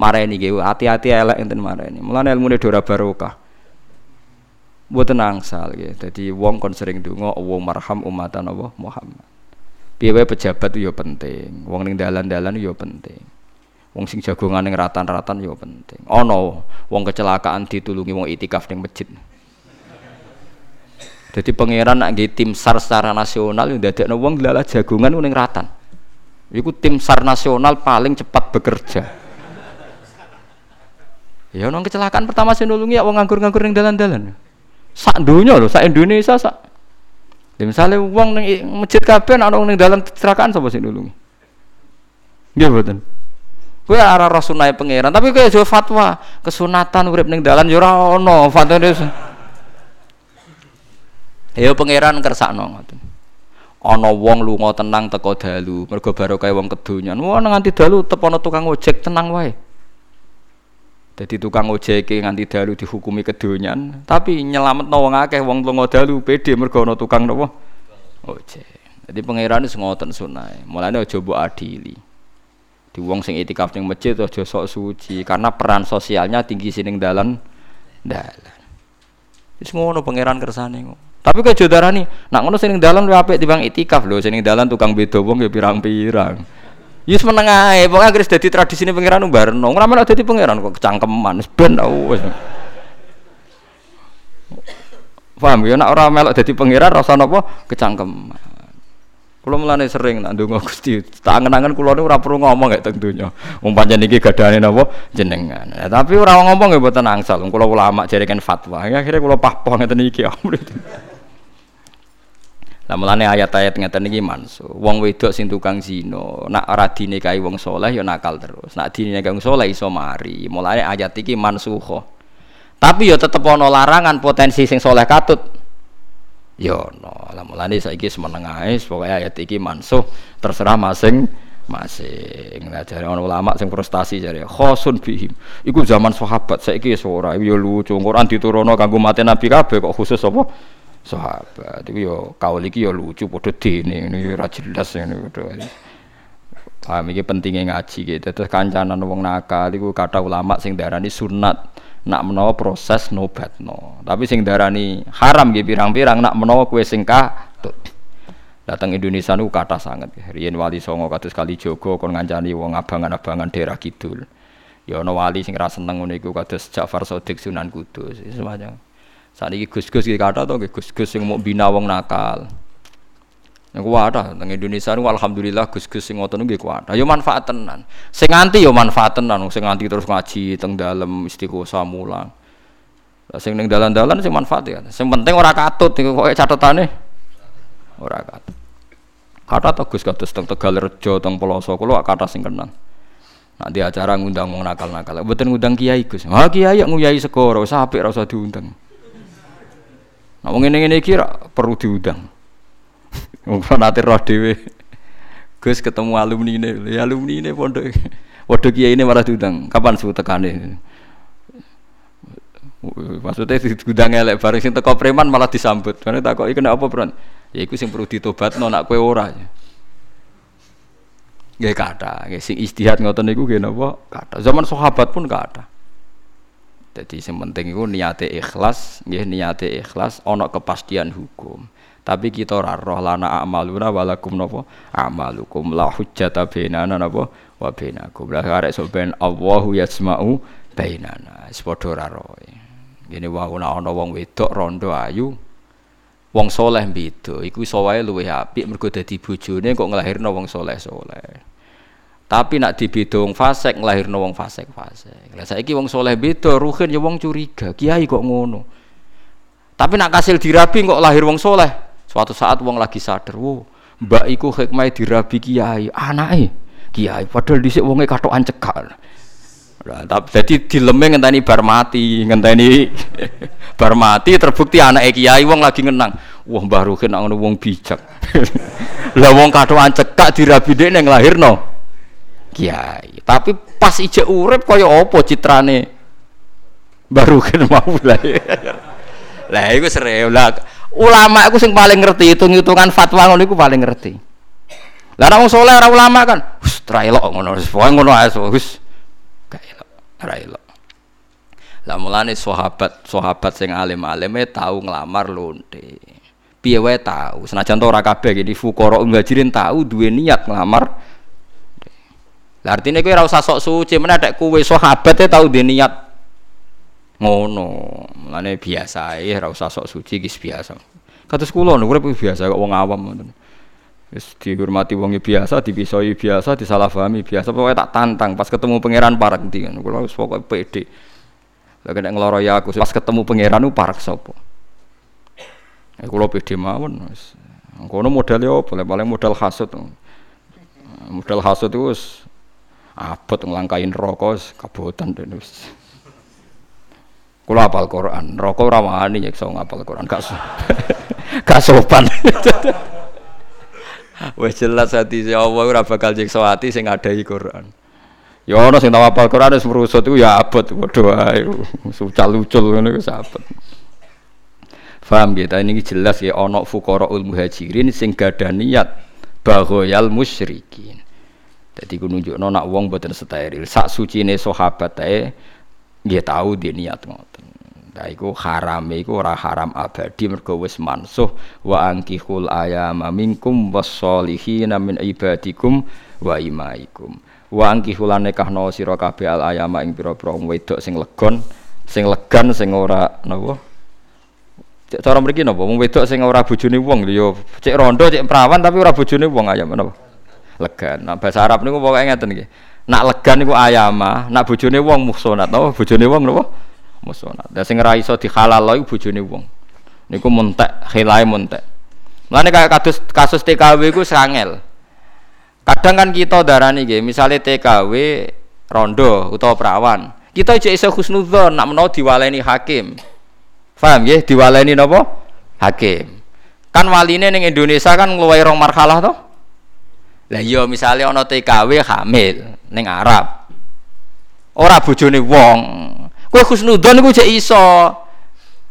mareni nggih hati-hati elek enten mareni mulane ilmune dora barokah mboten angsal nggih. Dadi wong kon sering donga Allah marham umatan Allah Muhammad. Piye wae pejabat yo penting. Wong ning dalan-dalan yo penting. Wong sing jagongan ning ratan-ratan yo penting. Ana wong kecelakaan ditulungi wong itikaf ning masjid. Jadi pangeran nak tim SAR secara nasional yang dadekno wong lalah jagongan ning ratan. Iku tim SAR nasional paling cepat bekerja. Ya nong kecelakaan pertama saya nulungi ya wong nganggur-nganggur ning dalan-dalan. Sak dunia loh, sak Indonesia sak. Ya misalnya wong ning masjid kabeh ana wong ning dalan kecelakaan sapa sing nulungi? Nggih mboten. Kowe arah rasunai pangeran, tapi kowe aja fatwa kesunatan urip ning dalan ya ora ana fatwa Ya pangeran kersakno ngoten. Ana wong lunga tenang teko dalu, mergo barokah wong kedonyan. Wong nganti dalu tepono tukang ojek tenang wae. Jadi tukang ojek nganti dalu dihukumi kedonyan, tapi nyelamet wong akeh wong lunga dalu pede mergo ana tukang napa? Ojek. Jadi pangeran wis ngoten sunai. Mulane aja mbok adili. Di wong sing itikaf ning masjid aja sok suci karena peran sosialnya tinggi sining dalan dalan. Wis ngono pangeran kersane ngono. Tapi kok jodarani, nak ngono sing dalan luwih apik timbang itikaf lho, sing dalan tukang beda wong ya pirang-pirang. Yus menengah ae, pokoke anggere dadi tradisine pangeran barno. Ora melok dadi pangeran kok kecangkeman, wis ben wis. Paham ya nek ora melok dadi pangeran rasa napa kecangkeman. Kula mulane sering nak ndonga Gusti, tak angen-angen kula ora perlu ngomong gak teng donya. Wong pancen iki gadane napa jenengan. Ya, tapi ora ngomong ya mboten angsal. Kula ulama kan fatwa. Ya, akhirnya kula pahpoh ngeten iki. Lah mulane ayat-ayat ngeten iki mansu. Wong wedok sing tukang zina, nak ora dinikahi wong soleh ya nakal terus. Nak dinikahi wong soleh iso mari. Mulane ayat iki mansuho. Tapi ya tetep ana larangan potensi sing soleh katut Ya no, lah mulane saiki semeneng ae pokoke ayat iki mansuh terserah masing masing. Lah jare ana ulama sing frustasi jare khosun bihim. Iku zaman sahabat saiki wis ora ya lucu Quran diturunno kanggo mate Nabi kabeh kok khusus apa? Sahabat. Iku ya kaul iki ya lucu padha dene ini ora jelas ngene padha. Paham iki pentingnya ngaji gitu. Terus kancanan wong nakal iku kata ulama sing darani sunat nak menawa proses nobat no. Tapi sing darani haram gitu pirang-pirang nak menawa kue sing. Datang Indonesia nu kata sangat. Riyen wali songo kados kali Jogo kon ngancani wong abangan-abangan daerah kidul. Ya ana wali sing ra seneng ngono iku kados Ja'far Shadiq Sunan Kudus. Semacam. Saat ini gus-gus iki kata to gus-gus sing mau bina wong nakal. Yang kuwata teng Indonesia nu alhamdulillah gus-gus sing ngoten nggih kuwata. Ya manfaat tenan. Sing nganti ya manfaat tenan, sing nganti terus ngaji teng dalem istiqosah mulang. Lah sing ning dalan-dalan sing manfaat ya. Sing penting ora katut iku kok catetane. Ora katut. Kata to Gus kados teng Tegalrejo teng Peloso kula kata sing kenal. Nak di acara ngundang wong nakal-nakal. Mboten ngundang kiai Gus. Ha kiai nguyai segoro, sampe ora usah diundang. Nah wong ngene-ngene iki perlu diundang. Wong nate roh dhewe. Gus ketemu alumni ini, ya alumni ini pondok. Waduh kiai ini malah diundang. Kapan suhu tekane? Maksudnya diundang elek bareng sing teko preman malah disambut. Karena takoki kena apa, Bro? Ya iku sing perlu ditobatno nak kowe ora. Nggih kata, nggih sing istihad ngoten niku nggih napa? Kata. Zaman sahabat pun kata. Jadi sing penting iku niate ikhlas, nggih niate ikhlas ana kepastian hukum. Tapi kita ora roh lana amaluna walakum napa? Amalukum. La hujjata bainana napa? Wa bainakum. La arek sok ben Allahu yasma'u bainana. Wis padha ora roh. Ngene wae ana wong wedok rondo ayu wong soleh beda iku iso wae luwih apik mergo dadi bojone kok nglahirno wong soleh-soleh tapi nak dibeda wong fasik nglahirno wong fasik-fasik lah saiki wong soleh beda ruhin ya wong curiga kiai kok ngono tapi nak kasil dirabi kok lahir wong soleh Suatu saat wong lagi sadar, wo, mbak iku hikmah dirabi kiai, anake kiai. Padahal dhisik wonge katokan cekak. Tapi jadi dileme ngenteni bar mati, ngenteni bar mati terbukti anak kiai wong lagi ngenang. Wah, Mbah Ruhin ngono wong bijak. Lah wong katokan cekak dirabi ning lahirno kiai. Tapi pas ijek urip kaya apa citrane? Mbah Ruhin mau lah. Lah iku serew lah ulama itu sing paling ngerti hitung-hitungan fatwa ngono iku paling ngerti. Lah wong saleh ora ulama kan wis ra elok ngono wis pokoke ngono ae wis. Gak elok ra elok. Lah mulane sahabat sahabat sing alim-alime tahu ngelamar lonte. Piye wae tahu senajan ora kabeh iki fuqara muhajirin tahu duwe niat ngelamar lah artine kowe ora usah sok suci meneh nek kowe sahabate tahu duwe niat. Ngono mulane biasa ya ora usah sok suci gis biasa. Kados kula urip biasa kok wong awam ngoten. Wis dihormati wong biasa dipisoi biasa disalahpahami biasa pokoknya tak tantang pas ketemu pangeran parek ndi kan kula wis pokoke pede. Lha kena ngloro ya aku pas ketemu pangeran ku parek sapa? Ya kula pede mawon wis. Kono modal yo boleh paling modal hasud modal hasud itu wis abot nglangkain rokok kabotan wis Kula apal Quran, rokok ora wani nyekso ngapal Quran, gak so. gak sopan. Wes jelas hati si Allah ora bakal nyekso ati sing ngadahi Quran. Ya ana sing tau apal Quran wis merusut iku ya abot padha wae. Sucal-ucul ngono wis abot. Faham gitu, ini jelas ya ana fuqaraul muhajirin sing gadah niat baghoyal musyrikin. Dadi ku nunjukno nak wong boten steril. Sak sucine sahabat ae nggih tahu dia niat ngoten. Nah iku haram iku ora haram abadi mergo wis mansuh wa angkihul ayama minkum wasolihina min ibadikum wa imaikum. Wa angkihul nikahno sira kabeh al ayama ing pira-pira wedok sing legon, sing legan sing ora napa cara mriki napa? Wong wedok sing ora bojone wong ya cek rondo cek perawan tapi ora bojone wong ayam napa? Legan. Nah bahasa Arab niku pokoke ngeten nggih. Nak legan niku ayama, nak bojone wong muhsonat napa? Bojone wong napa? Muhsonat. Lah sing ora iso dihalal iku bojone wong. Niku muntek, khilae muntek. Mulane kayak kasus kasus TKW iku sangel. Kadang kan kita darani nggih, misale TKW rondo utawa perawan. Kita aja iso husnudzon nak menawa diwaleni hakim. Paham nggih? Diwaleni napa? Hakim. Kan waline ning Indonesia kan ngluwahi rong marhalah toh? Lah iya misale ana TKW hamil ning Arab. Ora bojone wong. Kowe husnudzon iku jek iso.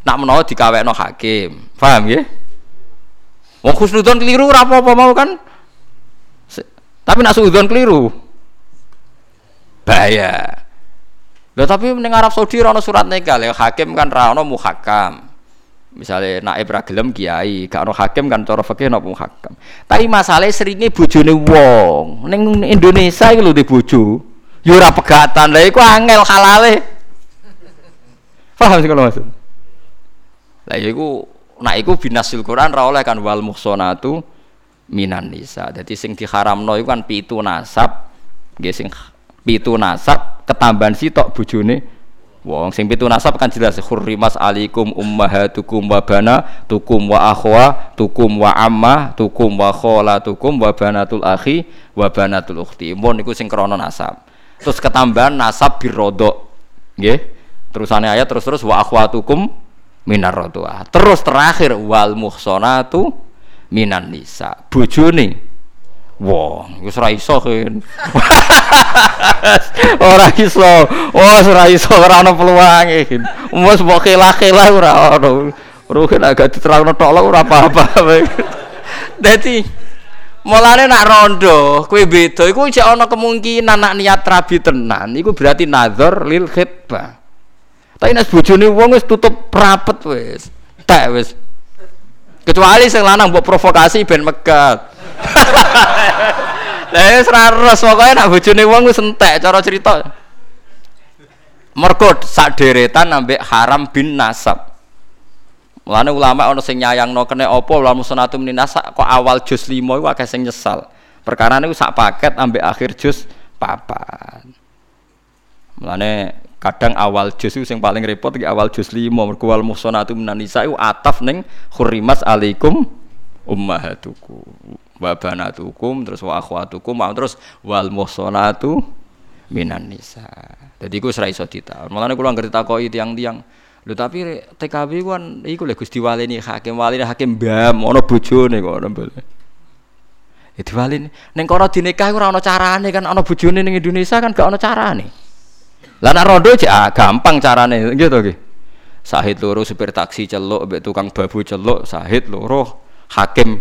Nak menawa dikawekno hakim. Paham nggih? Wong husnudzon keliru ora apa-apa mau kan? Tapi nak suudzon keliru. Bahaya. Lah tapi ning Arab Saudi ora surat nikah, ya hakim kan ra ono muhakam. Misalnya naib ra kiai, gak ono hakim kan cara fikih ono muhakam. Tapi masalahnya seringnya bojone wong. Ning Indonesia iki lho di bojo. Ya ora pegatan. Lah iku angel halale. Paham sih kalau maksud? Lah iku nak iku binasil Quran ra kan wal muhsanatu minan nisa. Jadi sing diharamno iku kan pitu nasab. Nggih sing pitu nasab ketambahan sitok bojone wong sing pitu nasab kan jelas hurrimas alikum ummahatukum wa tukum wa akhwa tukum wa amma tukum wa tukum wa banatul akhi wa banatul ukhti. Mun niku sing krana nasab. Terus ketambahan nasab birodok. Nggih. Terusane ayat terus terus wa akhwatukum minar terus terakhir wal muhsanatu minan nisa. Bojone wong wis ora iso kan ora iso oh ora iso ora ana peluange wis mbok kela-kela ora ono Ruhin agak diterangno tok ora apa-apa. Dadi mulane nak rondo kowe beda iku jek ana kemungkinan nak niat rabi tenan iku berarti nazar lil khitbah. Tapi nek bojone wong wis tutup rapet wis. Tak wis Kecuali sing lanang mbok provokasi ben megat. Lah wis ra res pokoke nak bojone wong wis entek cara cerita. Mergo sak deretan ambek haram bin nasab. Mulane ulama ana sing nyayangno kene apa ulama sunatu minasa kok awal juz 5 iku akeh sing nyesal. Perkara niku sak paket ambek akhir juz papat. Mulane kadang awal juz itu yang paling repot di awal juz lima mergo wal muhsanatu minan nisa itu ataf ning hurrimas alaikum ummahatukum wa banatukum terus wa akhwatukum terus wal muhsanatu minan nisa. Jadi iku ora iso ditaun. Mulane kula ngerti takoki tiang-tiang Lho tapi TKB kan iku lho Gusti Walini hakim walini hakim bam ana bojone kok bole. Ya diwalini ning kono dinikah ora ana carane kan ana bojone ning Indonesia kan gak ana carane. Lah rondo cek ah, gampang carane gitu nggih. Sahid loro supir taksi celuk mbek tukang babu celuk, sahid loro hakim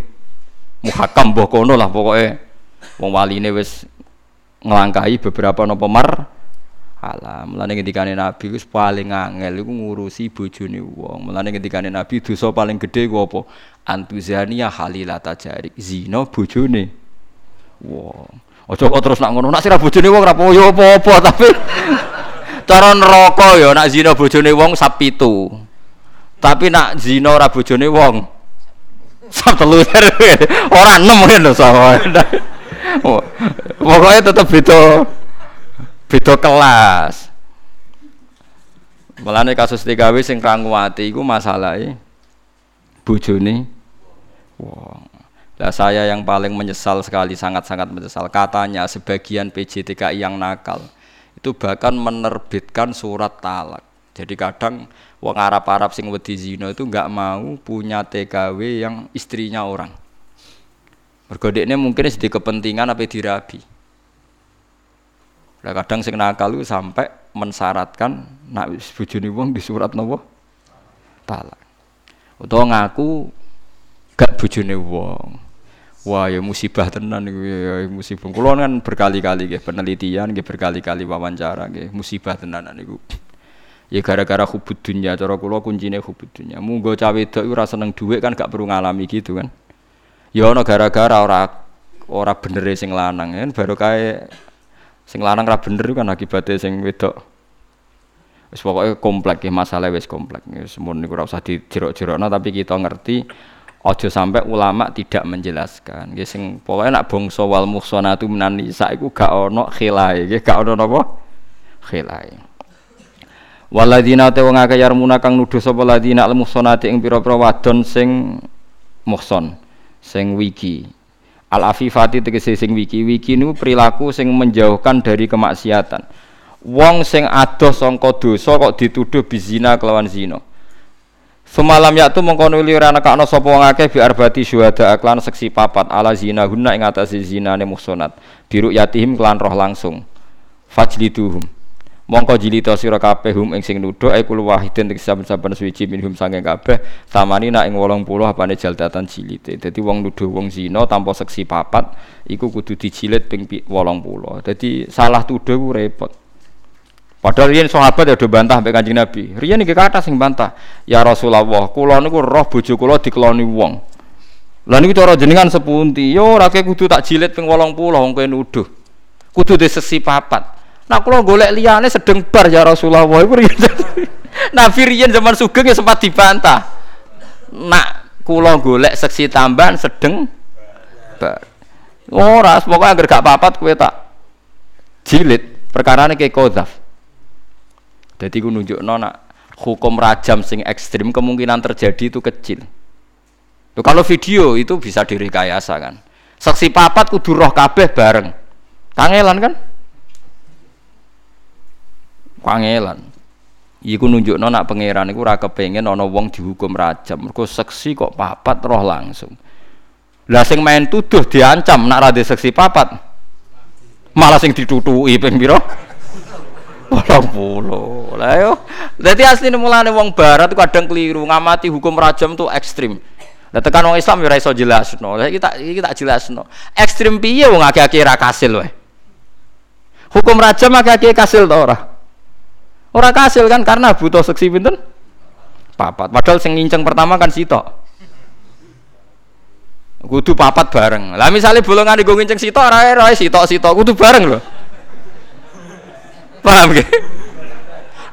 muhakam mbah kono lah pokoke. Wong waline wis nglangkahi beberapa napa mar alam. Mulane ngendikane Nabi wis paling angel iku ngurusi bojone wong. Mulane ngendikane Nabi dosa paling gedhe ku apa? Antuzania halilata jarik. Zina bojone wong. Aja kok terus nak ngono, nak sira bojone wong ora apa-apa tapi Cara neraka ya nak zina bojone wong sap pitu. Tapi nak zina ora bojone wong sap telu. ora enem lho sama. Pokoknya tetep beda beda kelas. Mulane kasus TKW sing ranguwati iku masalahe bojone wong. Nah, saya yang paling menyesal sekali, sangat-sangat menyesal. Katanya sebagian PJTKI yang nakal itu bahkan menerbitkan surat talak. Jadi kadang wong Arab-Arab sing wedi zina itu nggak mau punya TKW yang istrinya orang. Mergo mungkin sedih kepentingan apa dirabi. Nah, kadang sing nakal itu sampai mensyaratkan nak bojone wong di surat nopo talak. Utawa ngaku gak bojone wong. Wah ya musibah tenan ya, ya musibah. Kulo kan berkali-kali nggih penelitian nggih berkali-kali wawancara nggih musibah tenan niku. Ya gara-gara hubud dunia cara kula kuncine hubud dunia. Munggo cawe wedok ora seneng dhuwit kan gak perlu ngalami gitu kan. Ya ana gara-gara ora ora bener sing lanang kan baru kae sing lanang ra bener kan akibatnya sing wedok Wis pokoke komplek ya masalah wis komplek. Wis mun niku ora usah dijerok-jerokno tapi kita ngerti aja sampai ulama tidak menjelaskan. Nggih sing pokoke nak bangsa wal muhsanatu minan nisa iku gak ono khilae, nggih gak ono napa? Khilae. Waladina te wong akeh yarmuna kang nuduh sapa ladina al muhsanati ing pira-pira wadon sing muhson, sing wiki. Al afifati tegese sing wiki. Wiki niku perilaku sing menjauhkan dari kemaksiatan wong sing adoh sangka dosa kok dituduh bizina kelawan zina Semalam yaktu mengkono li ora nekakno sapa wong akeh bi arbati syuhada aklan seksi papat ala zina guna ing atase zinane muhsanat biru yatihim kelan roh langsung. Fajliduhum. Mongko jilita sira kabeh hum ing sing nuduh ai wahidin ing saben-saben suci minhum sange kabeh tamani nak ing 80 apane jaldatan jilite. Dadi wong nuduh wong zina tanpa seksi papat iku kudu dijilid ping 80 dadi salah tuduh repot Padahal riyen sahabat ya do bantah mbek Kanjeng Nabi. Riyen iki kathah sing bantah. Ya Rasulullah, kula niku roh bojo kula dikeloni wong. Lah niku cara jenengan sepunti? Yo ora kudu tak jilid ping 80 wong kowe nuduh. Kudu sesi papat. Nah kula golek liyane sedeng bar ya Rasulullah iku riyen. Nabi riyen zaman sugeng ya sempat dibantah. Nak kula golek seksi tambahan sedeng bar. Ora, pokoknya agar gak papat kowe tak jilid perkara ini kayak kodaf jadi ku nunjuk nona hukum rajam sing ekstrim kemungkinan terjadi itu kecil. Tuh, kalau video itu bisa direkayasa kan. Saksi papat kudu roh kabeh bareng. Kangelan kan? Kangelan. Iku nunjuk nona pangeran iku ora kepengin ana wong dihukum rajam. Mergo saksi kok papat roh langsung. Lah sing main tuduh diancam nak ra saksi papat. Malah sing ditutuki ping? Walau puluh. Lah yo. Dadi asline mulane wong barat kadang keliru ngamati hukum rajam tuh ekstrim. Lah tekan wong Islam ya ora iso jelasno. Lah iki tak iki tak jelasno. Ekstrim piye akeh-akeh ra kasil wae. Hukum rajam akeh-akeh kasil ta ora? Ora kasil kan karena butuh seksi pinten? Papat. Padahal sing nginceng pertama kan sitok. Kudu papat bareng. Lah misalnya bolongan digo nginceng sitok ora ora sitok-sitok kudu bareng lho. Paham gak?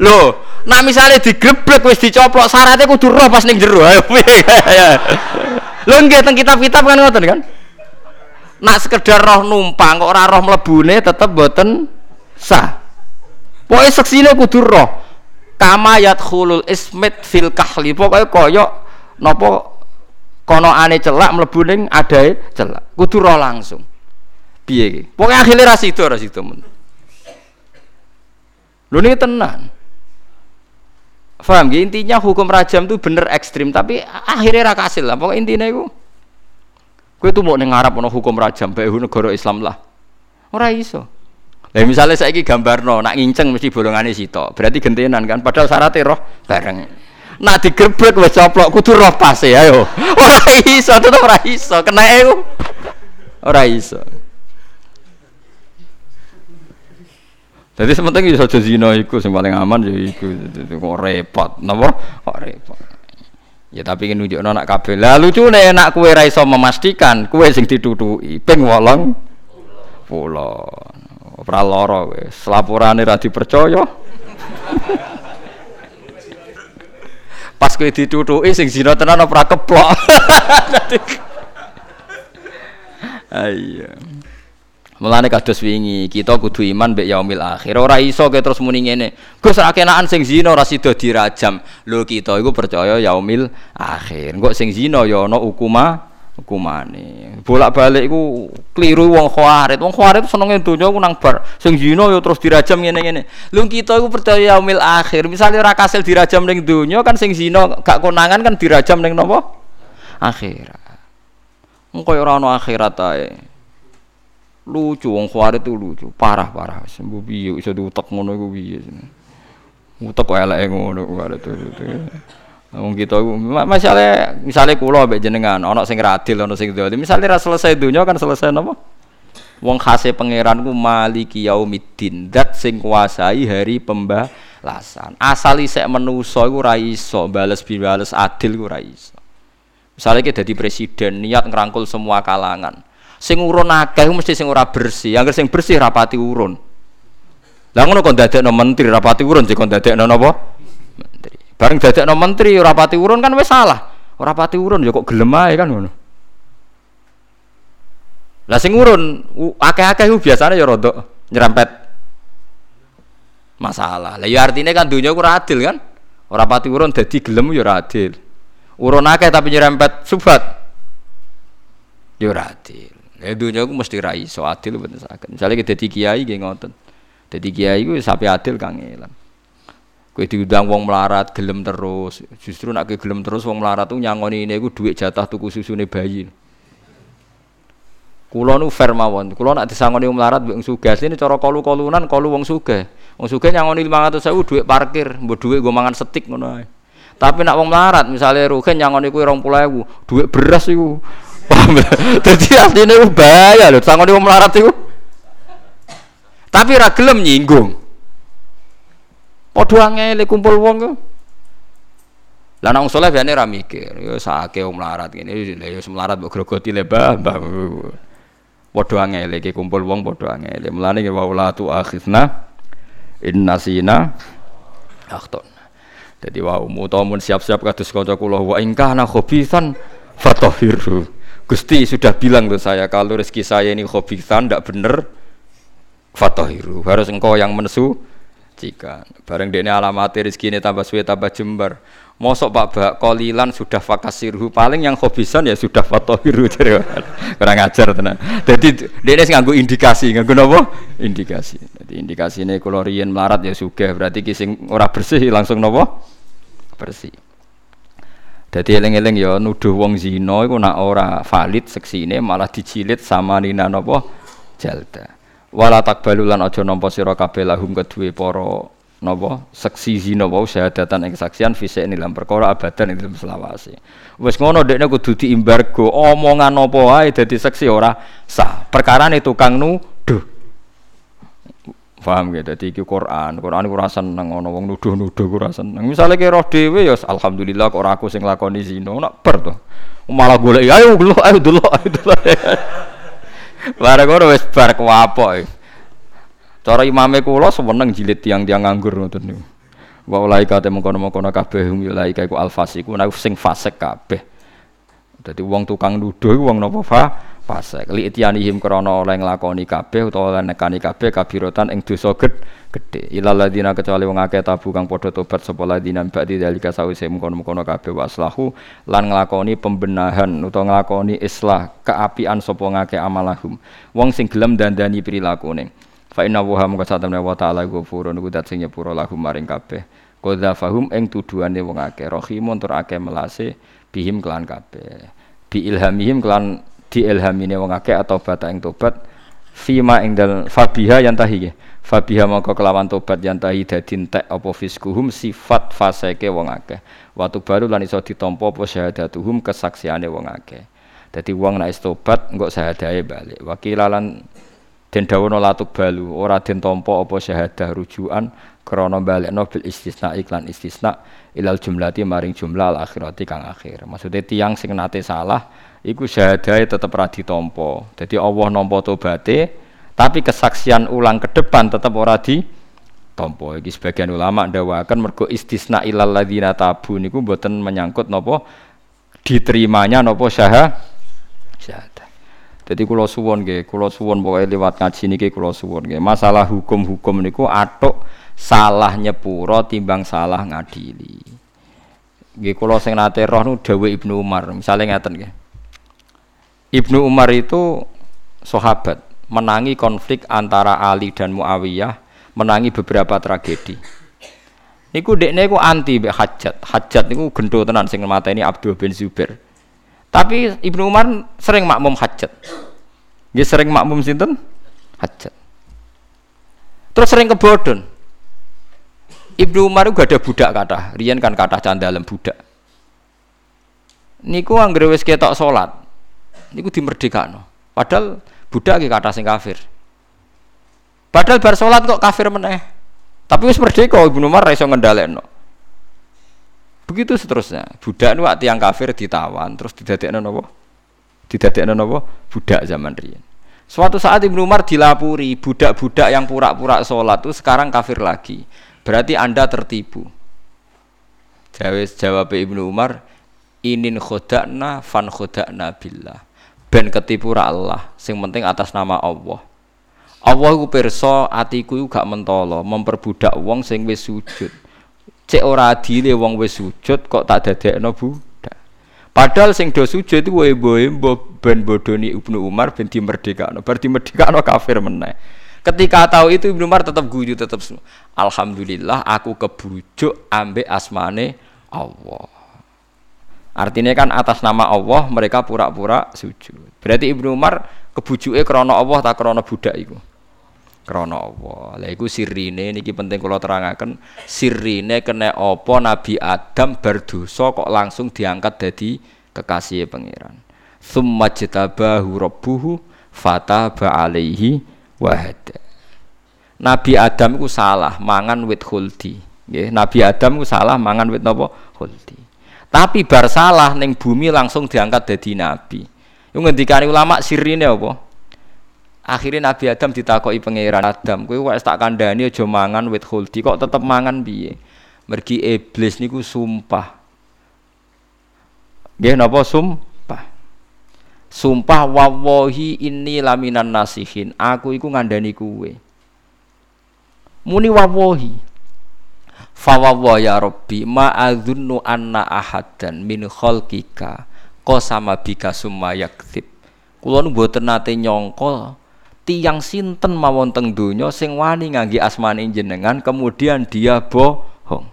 Loh, nah misalnya digreblek wis dicoplok syaratnya kudu roh pas ning jero. Ayo piye Lho nggih teng kitab-kitab kan ngoten kan? Nak sekedar roh numpang kok ora roh mlebune tetep boten sah. Pokoke seksine kudu roh. Kama yadkhulul ismit fil kahli. Pokoke kaya napa kono ane celak mlebu adae celak. Kudu roh langsung. Piye iki? Pokoke akhire ra sida men. Lu ini tenang. Faham gak? Intinya hukum rajam itu bener ekstrim, tapi akhirnya rakasil lah. Pokoknya intinya itu, gue tuh mau ngarap no hukum rajam, baik negara Islam lah. Orang iso. Lah misalnya saya gambar no, nak nginceng mesti bolongannya sito, berarti gentenan kan. Padahal syaratnya roh bareng. Nak digerbek wes coplok, kudu roh pas ya, ayo. Orang iso, tetap orang iso, kena itu. Orang iso. Jadi sementing bisa aja zina iku sing paling aman ya iku kok repot. Napa? Kok repot. Ya tapi kan nunjukno nak kabeh. Lah lucune nak kowe ra iso memastikan kowe sing ditutuki ping 8 pulo. Ora lara kowe. Laporane ra dipercaya. Pas kowe ditutuki sing zina tenan ora keplok. Ayo. Mulane kados wingi, kita kudu iman mbek yaumil akhir. Ora iso ke terus muni ngene. Gus ra kenaan sing zina ora sida dirajam. Lho kita iku percaya yaumil akhir. Engko sing zina ya ana hukuma hukumane. Bolak-balik iku kliru wong khawarit. Wong khawarit senenge donya ku nang bar. Sing zina ya terus dirajam ngene-ngene. Lho kita iku percaya yaumil akhir. Misale ora kasil dirajam ning donya kan sing zina gak konangan kan dirajam ning napa? Akhirat. Engko ora ana akhirat ae lucu wong khawarit itu lucu. Parah parah. Sembuh piye iso diutek ngono iku piye utek kok eleke ngono khawarit itu wong kita masalah misalnya kula mbek jenengan ana sing radil ana sing dolim. Misalnya ra selesai dunia kan selesai napa? Wong khase pangeran ku maliki yaumiddin dat sing kuasai hari pembalasan. Asal isek menusa iku ra iso bales adil ku ra iso. Misalnya kita jadi presiden niat ngerangkul semua kalangan sing urun akeh mesti sing ora bersih yang sing bersih rapati urun Lah ngono kon dadekno menteri rapati urun kon dadekno napa? Menteri. Bareng dadekno menteri rapati urun kan wis salah. Ora pati urun ya kok gelem ae kan ngono. Lah sing urun akeh-akeh ku biasane ya rada nyerempet masalah. Lah ya artinya kan dunia ku adil kan? Ora pati urun dadi gelem ya ora adil. Urun akeh tapi nyerempet subat. Ya ora adil. Ya dunia ku mesti ra iso adil mboten saged. Misale dadi kiai nggih ngoten. Dadi kiai ku sapi adil kang elang. Kowe diundang wong melarat gelem terus. Justru nak gelem terus wong melarat tuh nyangoni ini ku duit jatah tuku susune bayi. Kulo nu fair mawon. Kulo nak disangoni wong melarat wong sugih. Ini cara kalu-kalunan kalu wong sugih. Wong sugih nyangoni 500.000 duit parkir, mbok duit gue mangan setik ngono. Tapi nak wong melarat misalnya rugen nyangoni kuwi 20.000, duit beras iku. Dadi asline ku bahaya lho sangoni wong melarat iku. Tapi ra gelem nyinggung. Padha angel kumpul wong ku. Lah nang saleh biane ra mikir, ya sake wong melarat ngene, lha ya melarat mbok grogoti le mbah. Padha angel iki kumpul wong padha angel. Mulane wa la tu akhizna akhton. Jadi wa mun siap-siap kados kanca kula wa ingkana khobisan fatahiru. Gusti sudah bilang tuh saya kalau rezeki saya ini khobisan ndak bener fatahiru. Harus engkau yang menesu jika. Bareng dene alamat rezeki ini tambah suwe tambah jembar. Mosok pak bak kolilan sudah fakasirhu paling yang hobisan ya sudah fatohiru kurang ajar tenan. Jadi dene nganggo indikasi nganggo napa indikasi. Jadi indikasi ini kalau melarat ya sudah berarti kising ora bersih langsung napa bersih jadi eling-eling ya nuduh wong zina iku nak ora valid seksine malah dicilit sama nina napa jalda. Wala takbalu lan aja nampa sira kabeh lahum kedue para napa seksi zina wau syahadatan ing kesaksian fisik ing dalam perkara abadan ing dalam selawase. Wis ngono dekne kudu omongan apa wae dadi seksi ora sah. Perkarane tukang nuduh paham gitu dadi iki Quran. Quran ora seneng ana wong nuduh-nuduh ora seneng. Misale ki roh dhewe ya alhamdulillah kok ora aku sing lakoni zina. Nak ber to. Malah golek ayo dulu ayo dulu ayo dulu Bareng ngono wis bar kuapok. Cara imame kula seneng jilid tiang-tiang nganggur ngoten niku. Wa ulaika te mengkono-mengkono kabeh ulaika iku alfasiku nek sing fasik kabeh. Dadi wong tukang nuduh iku wong fa fasik. Li itianihim krana oleh nglakoni kabeh utawa oleh nekani kabeh kabirotan ing dosa gedhe. Ilal ladina kecuali wong akeh tabu kang padha tobat sapa ladina ba'di dalika sawise mengkono-mengkono kabeh waslahu lan nglakoni pembenahan utawa nglakoni islah keapian sapa ngake amalahum. Wong sing gelem dandani prilakune. Fa inna wa hamka satamna wa ta'ala ghafurun iku dat sing nyepuro lahum maring kabeh. Qadzafahum ing tuduhane wong akeh rahimun tur akeh melase bihim kelan kabeh. Bi ilhamihim kelan diilhamine wong akeh atau bata ing tobat fima ing dal fabiha yang tahi fabiha maka kelawan tobat yang tahi dadi entek apa fiskuhum sifat faseke wong akeh. Waktu baru lan iso ditampa apa syahadatuhum kesaksiane wong akeh. Dadi wong nek tobat engko syahadahe balik. Wakilalan den dawono latuk balu ora den tampa apa syahadah rujukan krana balekno bil istisna iklan istisna ilal jumlati maring jumlah al akhirati kang akhir. Maksudnya tiang sing nate salah iku syahadahe tetep ra ditampa. Dadi Allah nampa tobaté, tapi kesaksian ulang ke depan tetep ora ditampa. Iki sebagian ulama ndawakan mergo istisna ilal ladzina tabu niku mboten menyangkut napa diterimanya napa syahah syahadah. Jadi kula suwon nggih, kula suwon pokoke liwat ngaji niki kula suwon nggih. Masalah hukum-hukum niku atuk salah nyepuro timbang salah ngadili. Nggih kula sing nate roh nu Ibnu Umar, misale ngaten nggih. Ibnu Umar itu sahabat, menangi konflik antara Ali dan Muawiyah, menangi beberapa tragedi. Niku dekne iku anti mbek Hajat. Hajat niku gendho tenan sing ini Abdul bin Zubair. Tapi Ibnu Umar sering makmum Hajat. Dia sering makmum sinten? Hajat. Terus sering kebodon. Ibnu Umar juga ada budak kata, rian kan kata candalem budak. Niku anggere wis ketok salat, niku dimerdekakno. Padahal budak iki kata sing kafir. Padahal bar salat kok kafir meneh. Tapi wis merdeka Ibnu Umar iso ngendhalekno. Begitu seterusnya. Budak nu tiang kafir ditawan terus didadekno napa? Didadekno napa? Budak zaman riyen. Suatu saat Ibnu Umar dilapuri budak-budak yang pura-pura sholat itu sekarang kafir lagi. Berarti anda tertipu. Jawab jawab Ibnu Umar, inin khodakna fan khodakna billah. Ben ketipu Allah, sing penting atas nama Allah. Allah iku pirsa atiku iku gak mentolo memperbudak wong sing wis sujud. Cek ora adile wong wis sujud kok tak dadekno budak. Padahal sing do sujud itu wae ben bodoni Ibnu Umar ben dimerdekakno. Bar dimerdekakno kafir meneh. Ketika tahu itu Ibnu Umar tetap guyu tetap Alhamdulillah aku kebujuk ambek asmane Allah. Artinya kan atas nama Allah mereka pura-pura sujud. Berarti Ibnu Umar kebujuke krana Allah tak krana budak iku. Krana Allah. Lah iku sirine niki penting kula terangaken sirine kena apa Nabi Adam berdosa kok langsung diangkat dadi kekasih pangeran. Thumma jtabahu rabbuhu fataba alaihi wahada. Nabi Adam itu salah mangan wit khuldi. Nggih Nabi Adam itu salah mangan wit napa? Khuldi. Tapi bar salah ning bumi langsung diangkat jadi nabi itu ngendikane ulama sirine apa akhirnya Nabi Adam ditakoki pangeran Adam kowe wis tak kandhani aja mangan wit khuldi kok tetep mangan piye mergi iblis niku sumpah nggih napa sumpah Sumpah wawahi ini laminan nasihin. Aku iku ngandani kuwe. Muni wawahi. Fawawa ya Rabbi ma adzunnu anna ahadan min khalqika qasama bika summa yakdzib. Kula nu mboten nate nyangka tiang sinten mawon teng donya sing wani ngangge asmane jenengan kemudian dia bohong.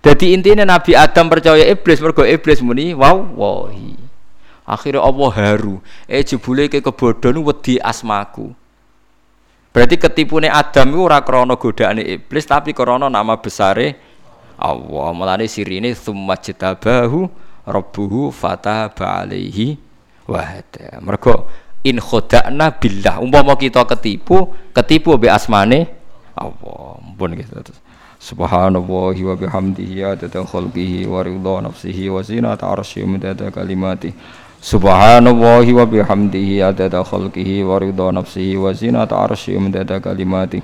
Jadi intinya Nabi Adam percaya iblis mergo iblis muni wawahi akhirnya Allah haru eh jebule ke kebodohan wedi asmaku berarti ketipune Adam itu ora krana godaane iblis tapi krana nama besare Allah mulane sirine tsumma jitabahu rabbuhu fataba alaihi wahada. Mergo in khodakna billah. Umpama kita ketipu ketipu be asmane Allah. Pun gitu. Subhanallah wa bihamdihi adada khalqihi wa ridha nafsihi wa zinata arsyihi midada kalimatihi Subhanallahi wa bihamdihi adada khalqihi wa ridha nafsihi wa zinata arsyihi midada kalimati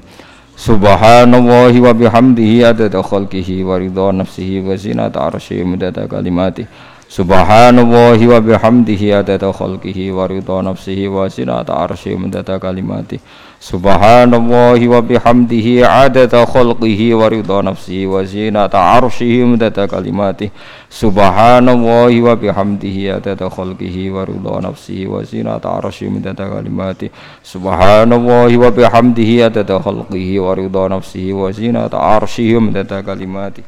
Subhanallahi wa bihamdihi adada khalqihi wa ridha nafsihi wa zinata arsyihi midada kalimati. Subhanallahi wa bihamdihi adada khalqihi wa ridha nafsihi wa zinata arsyihi midada kalimati Subhanallahi wa bihamdihi adada khalqihi wa ridha nafsihi wa zinata arsyihi midada kalimati Subhanallahi wa bihamdihi adada khalqihi wa ridha nafsihi wa zinata arsyihi midada kalimati Subhanallahi wa bihamdihi adada khalqihi wa ridha nafsihi wa zinata arsyihi midada kalimati